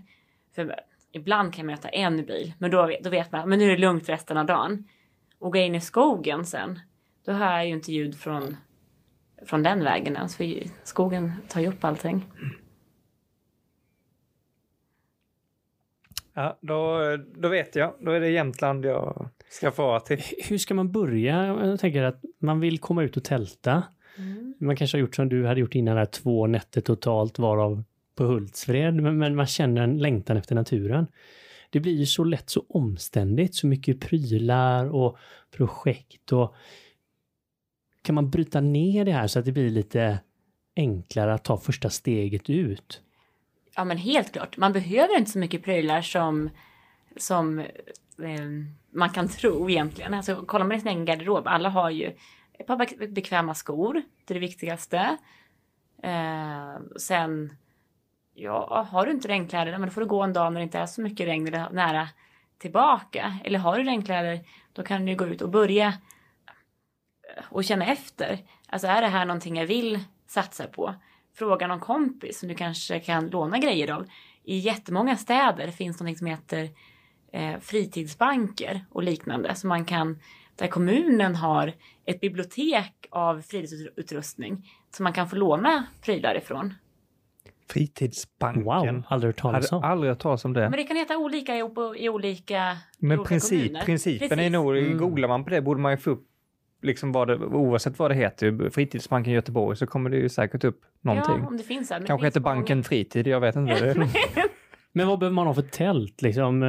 För ibland kan jag möta en bil, men då, då vet man ah, men nu är det lugnt resten av dagen. Och går jag in i skogen sen, då hör jag ju inte ljud från, från den vägen ens, för skogen tar ju upp allting. Ja, då, då vet jag. Då är det Jämtland jag ska få till. Hur ska man börja? Jag tänker att man vill komma ut och tälta. Man kanske har gjort som du hade gjort innan, där, två nätter totalt varav på Hultsfred, men, men man känner en längtan efter naturen. Det blir ju så lätt så omständigt, så mycket prylar och projekt och kan man bryta ner det här så att det blir lite enklare att ta första steget ut? Ja men helt klart, man behöver inte så mycket prylar som, som eh, man kan tro egentligen. Alltså kollar man i sin egen garderob, alla har ju ett par bekväma skor, det är det viktigaste. Eh, sen, ja, har du inte regnkläder, men då får du gå en dag när det inte är så mycket regn eller nära tillbaka. Eller har du regnkläder, då kan du gå ut och börja och känna efter. Alltså är det här någonting jag vill satsa på? Fråga någon kompis som du kanske kan låna grejer av. I jättemånga städer finns något som heter eh, fritidsbanker och liknande. Så man kan där kommunen har ett bibliotek av fritidsutrustning som man kan få låna prylar ifrån. Fritidsbanken. Wow, aldrig hört talas Hade om. aldrig hört talas om det. Men det kan heta olika i, i olika i Men olika princip, kommuner. principen är Precis. nog, Mm. googlar man på det borde man ju få upp, liksom vad det, oavsett vad det heter, Fritidsbanken Göteborg, så kommer det ju säkert upp någonting. Ja, om det finns. här. Kanske finns heter många. Banken Fritid, jag vet inte. Det, Men vad behöver man ha för tält liksom?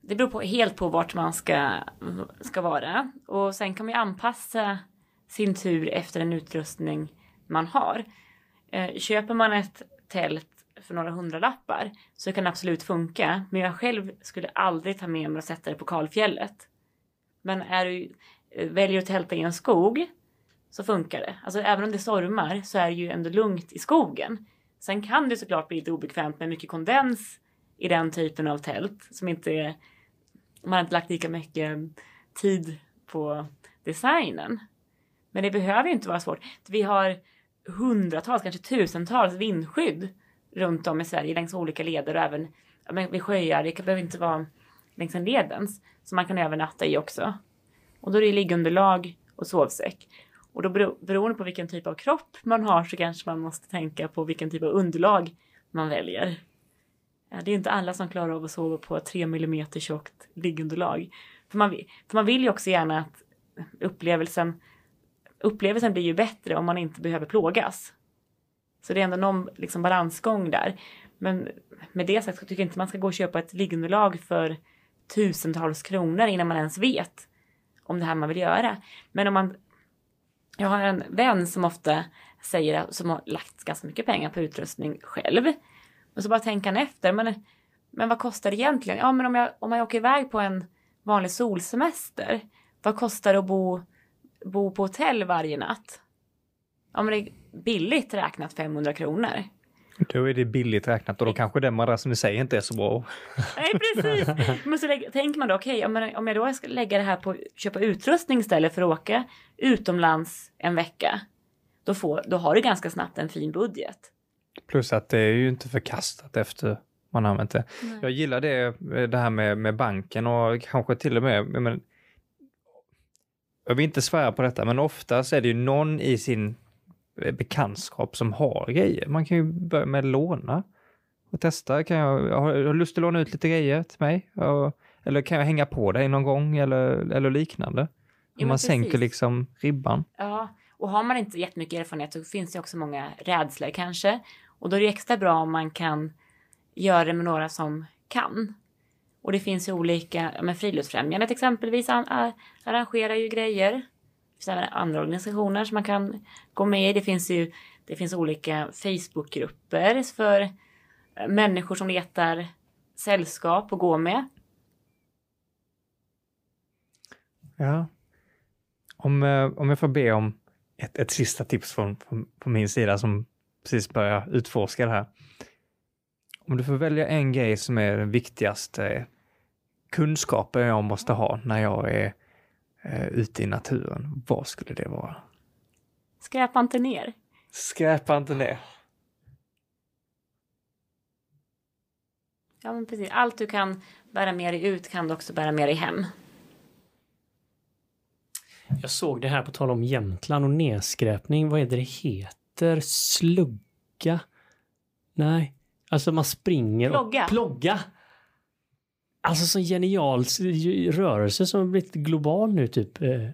Det beror på, helt på vart man ska, ska vara. Och sen kan man ju anpassa sin tur efter den utrustning man har. Eh, köper man ett tält för några hundralappar så kan det absolut funka. Men jag själv skulle aldrig ta med mig och sätta det på kalfjället. Men är du, eh, väljer att tälta i en skog så funkar det. Alltså även om det stormar så är det ju ändå lugnt i skogen. Sen kan det såklart bli lite obekvämt med mycket kondens i den typen av tält som inte är man har inte lagt lika mycket tid på designen. Men det behöver ju inte vara svårt. Vi har hundratals, kanske tusentals vindskydd runt om i Sverige längs olika leder och även men vid sjöar. Det behöver inte vara längs en ledens som man kan övernatta i också. Och då är det liggunderlag och sovsäck. Och då bero, beroende på vilken typ av kropp man har så kanske man måste tänka på vilken typ av underlag man väljer. Det är inte alla som klarar av att sova på 3 mm tjockt liggunderlag. För man, för man vill ju också gärna att upplevelsen, upplevelsen blir ju bättre om man inte behöver plågas. Så det är ändå någon liksom balansgång där. Men med det sagt så tycker jag inte man ska gå och köpa ett liggunderlag för tusentals kronor innan man ens vet om det här man vill göra. Men om man... Jag har en vän som ofta säger, som har lagt ganska mycket pengar på utrustning själv. Och så bara tänker han efter, men, men vad kostar det egentligen? Ja, men om jag, om jag åker iväg på en vanlig solsemester, vad kostar det att bo, bo på hotell varje natt? Ja, men det är billigt räknat 500 kronor. då är det billigt räknat och då kanske den madrassen i sig inte är så bra. Nej, precis. Men så lägger, tänker man då, okej, om, jag- om jag då ska lägga det här på att köpa utrustning istället för att åka utomlands en vecka, då, får, då har du ganska snabbt en fin budget. Plus att det är ju inte förkastat efter man har använt det. Nej. Jag gillar det, det här med, med banken och kanske till och med, men, jag vill inte svära på detta, men oftast är det ju någon i sin eh, bekantskap som har grejer. Man kan ju börja med att låna och testa. Kan jag, jag har, har lust att låna ut lite grejer till mig? Och, eller kan jag hänga på dig någon gång eller, eller liknande? Jo, man sänker precis. liksom ribban. Ja, och har man inte jättemycket erfarenhet så finns det också många rädslor kanske. Och då är det extra bra om man kan göra det med några som kan. Och det finns ju olika, ja, men Friluftsfrämjandet exempelvis an, a, arrangerar ju grejer. Det finns även andra organisationer som man kan gå med i. Det finns ju det finns olika Facebookgrupper för eh, människor som letar sällskap att gå med. Ja. Om, eh, om jag får be om ett, ett sista tips från, från, från min sida som precis börjar utforska det här. Om du får välja en grej som är den viktigaste kunskapen jag måste ha när jag är eh, ute i naturen, vad skulle det vara? Skräpa inte ner. Skräpa inte ner. Ja men precis. Allt du kan bära med dig ut kan du också bära med dig hem. Jag såg det här på tal om Jämtland och nedskräpning. Vad är det det heter? Slugga? Nej. Alltså man springer Plogga. och... Plogga! Alltså så genial rörelse som har blivit global nu typ. Eh,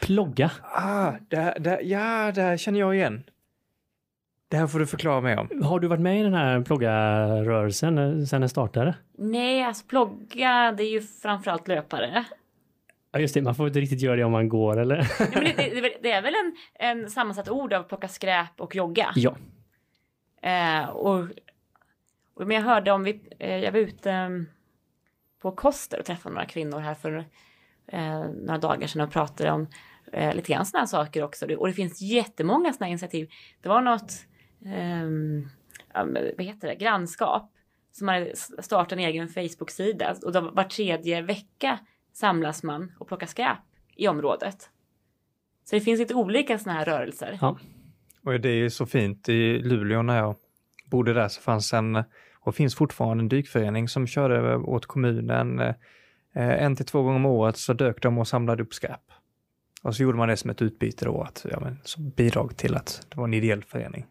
plogga. Ah, det, det, ja, det här känner jag igen. Det här får du förklara mig om. Har du varit med i den här plogga-rörelsen eh, sedan den startade? Nej, alltså plogga det är ju framförallt löpare. Ja just det, man får inte riktigt göra det om man går eller? Nej, men det, det, det, är väl en, en sammansatt ord av plocka skräp och jogga. ja. Eh, och, men jag hörde om vi, eh, jag var ute mm, på Koster och träffade några kvinnor här för eh, några dagar sedan och pratade om eh, lite grann sådana här saker också. Och det finns jättemånga sådana initiativ. Det var något, ehm, vad heter det, grannskap som hade startat en egen Facebook-sida och då var tredje vecka samlas man och plockar skräp i området. Så det finns lite olika sådana här rörelser. ja. Och det är ju så fint. I Luleå när jag bodde där så fanns en, och finns fortfarande en dykförening som körde åt kommunen eh, en till två gånger om året så dök de och samlade upp skräp. Och så gjorde man det som ett utbyte då, att, ja, men, som bidrag till att det var en ideell förening.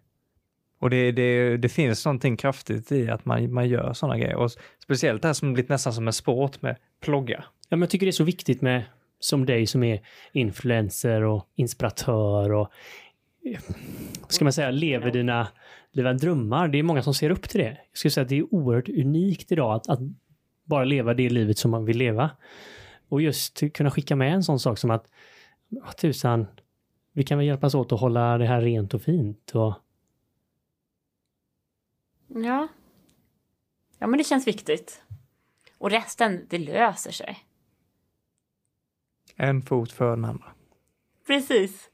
Och det, det, det finns någonting kraftigt i att man, man gör sådana grejer. Och speciellt det här som blivit nästan som en sport med plogga. Ja, men jag tycker det är så viktigt med som dig som är influencer och inspiratör och ska man säga, lever dina, dina drömmar. Det är många som ser upp till det. Jag skulle säga att det är oerhört unikt idag att, att bara leva det livet som man vill leva. Och just kunna skicka med en sån sak som att, oh, tusan, vi kan väl hjälpas åt att hålla det här rent och fint. Och... Ja. Ja, men det känns viktigt. Och resten, det löser sig. En fot för den andra. Precis.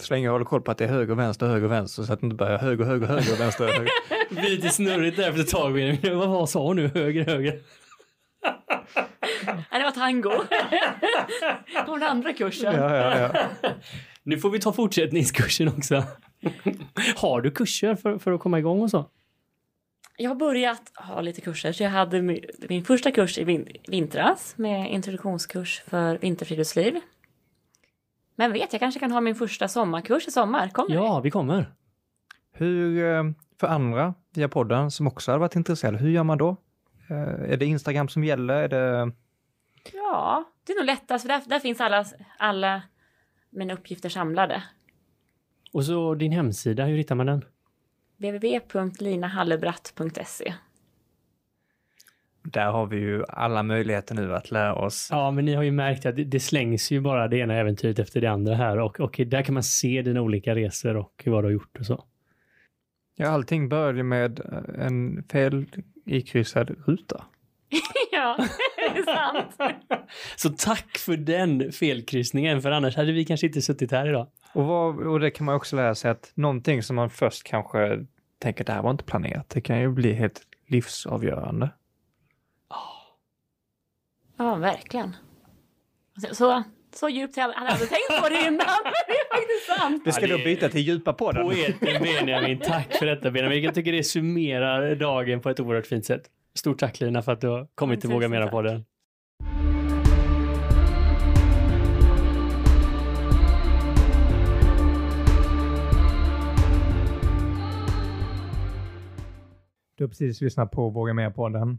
Så länge jag håller koll på att det är höger, vänster, höger, vänster så att det inte börjar höger, höger, höger, vänster, höger. Det blir lite snurrigt där efter ett tag. Benjamin. Vad vad sa hon nu? Höger, höger? Nej, det var tango. Det var den andra kursen. Ja, ja, ja. Nu får vi ta fortsättningskursen också. Har du kurser för, för att komma igång och så? Jag har börjat ha lite kurser. Så jag hade min, första kurs i vin, vintras med introduktionskurs för vinterfriluftsliv. Men vet, jag kanske kan ha min första sommarkurs i sommar. Kommer Ja, vi kommer. Hur, eh, för andra via podden som också hade varit intresserade, hur gör man då? Eh, Är det Instagram som gäller? Är det... Ja, det är nog lättast för där, där finns alla, alla mina uppgifter samlade. Och så din hemsida, hur hittar man den? www.linahallebratt.se Där har vi ju alla möjligheter nu att lära oss. Ja, men ni har ju märkt att det, slängs ju bara det ena äventyret efter det andra här och, och där kan man se dina olika resor och vad du har gjort och så. Ja, allting började med eh, en fel ikryssad ruta. Ja, det är sant. Så tack för den felkryssningen, för annars hade vi kanske inte suttit här idag. Och, vad, och det kan man också lära sig att någonting som man först kanske tänker det här var inte planerat, det kan ju bli helt livsavgörande. Ja, verkligen. Så, så, djupt hade jag aldrig tänkt på det innan, men det är faktiskt sant. Vi ska Ja, då byta till djupa podden. Poeten Benjamin, tack för detta Benjamin. Jag tycker det summerar dagen på ett oerhört fint sätt. Stort tack Lina för att du har kommit till Våga Mera podden. Du har precis lyssnat på Våga Mer podden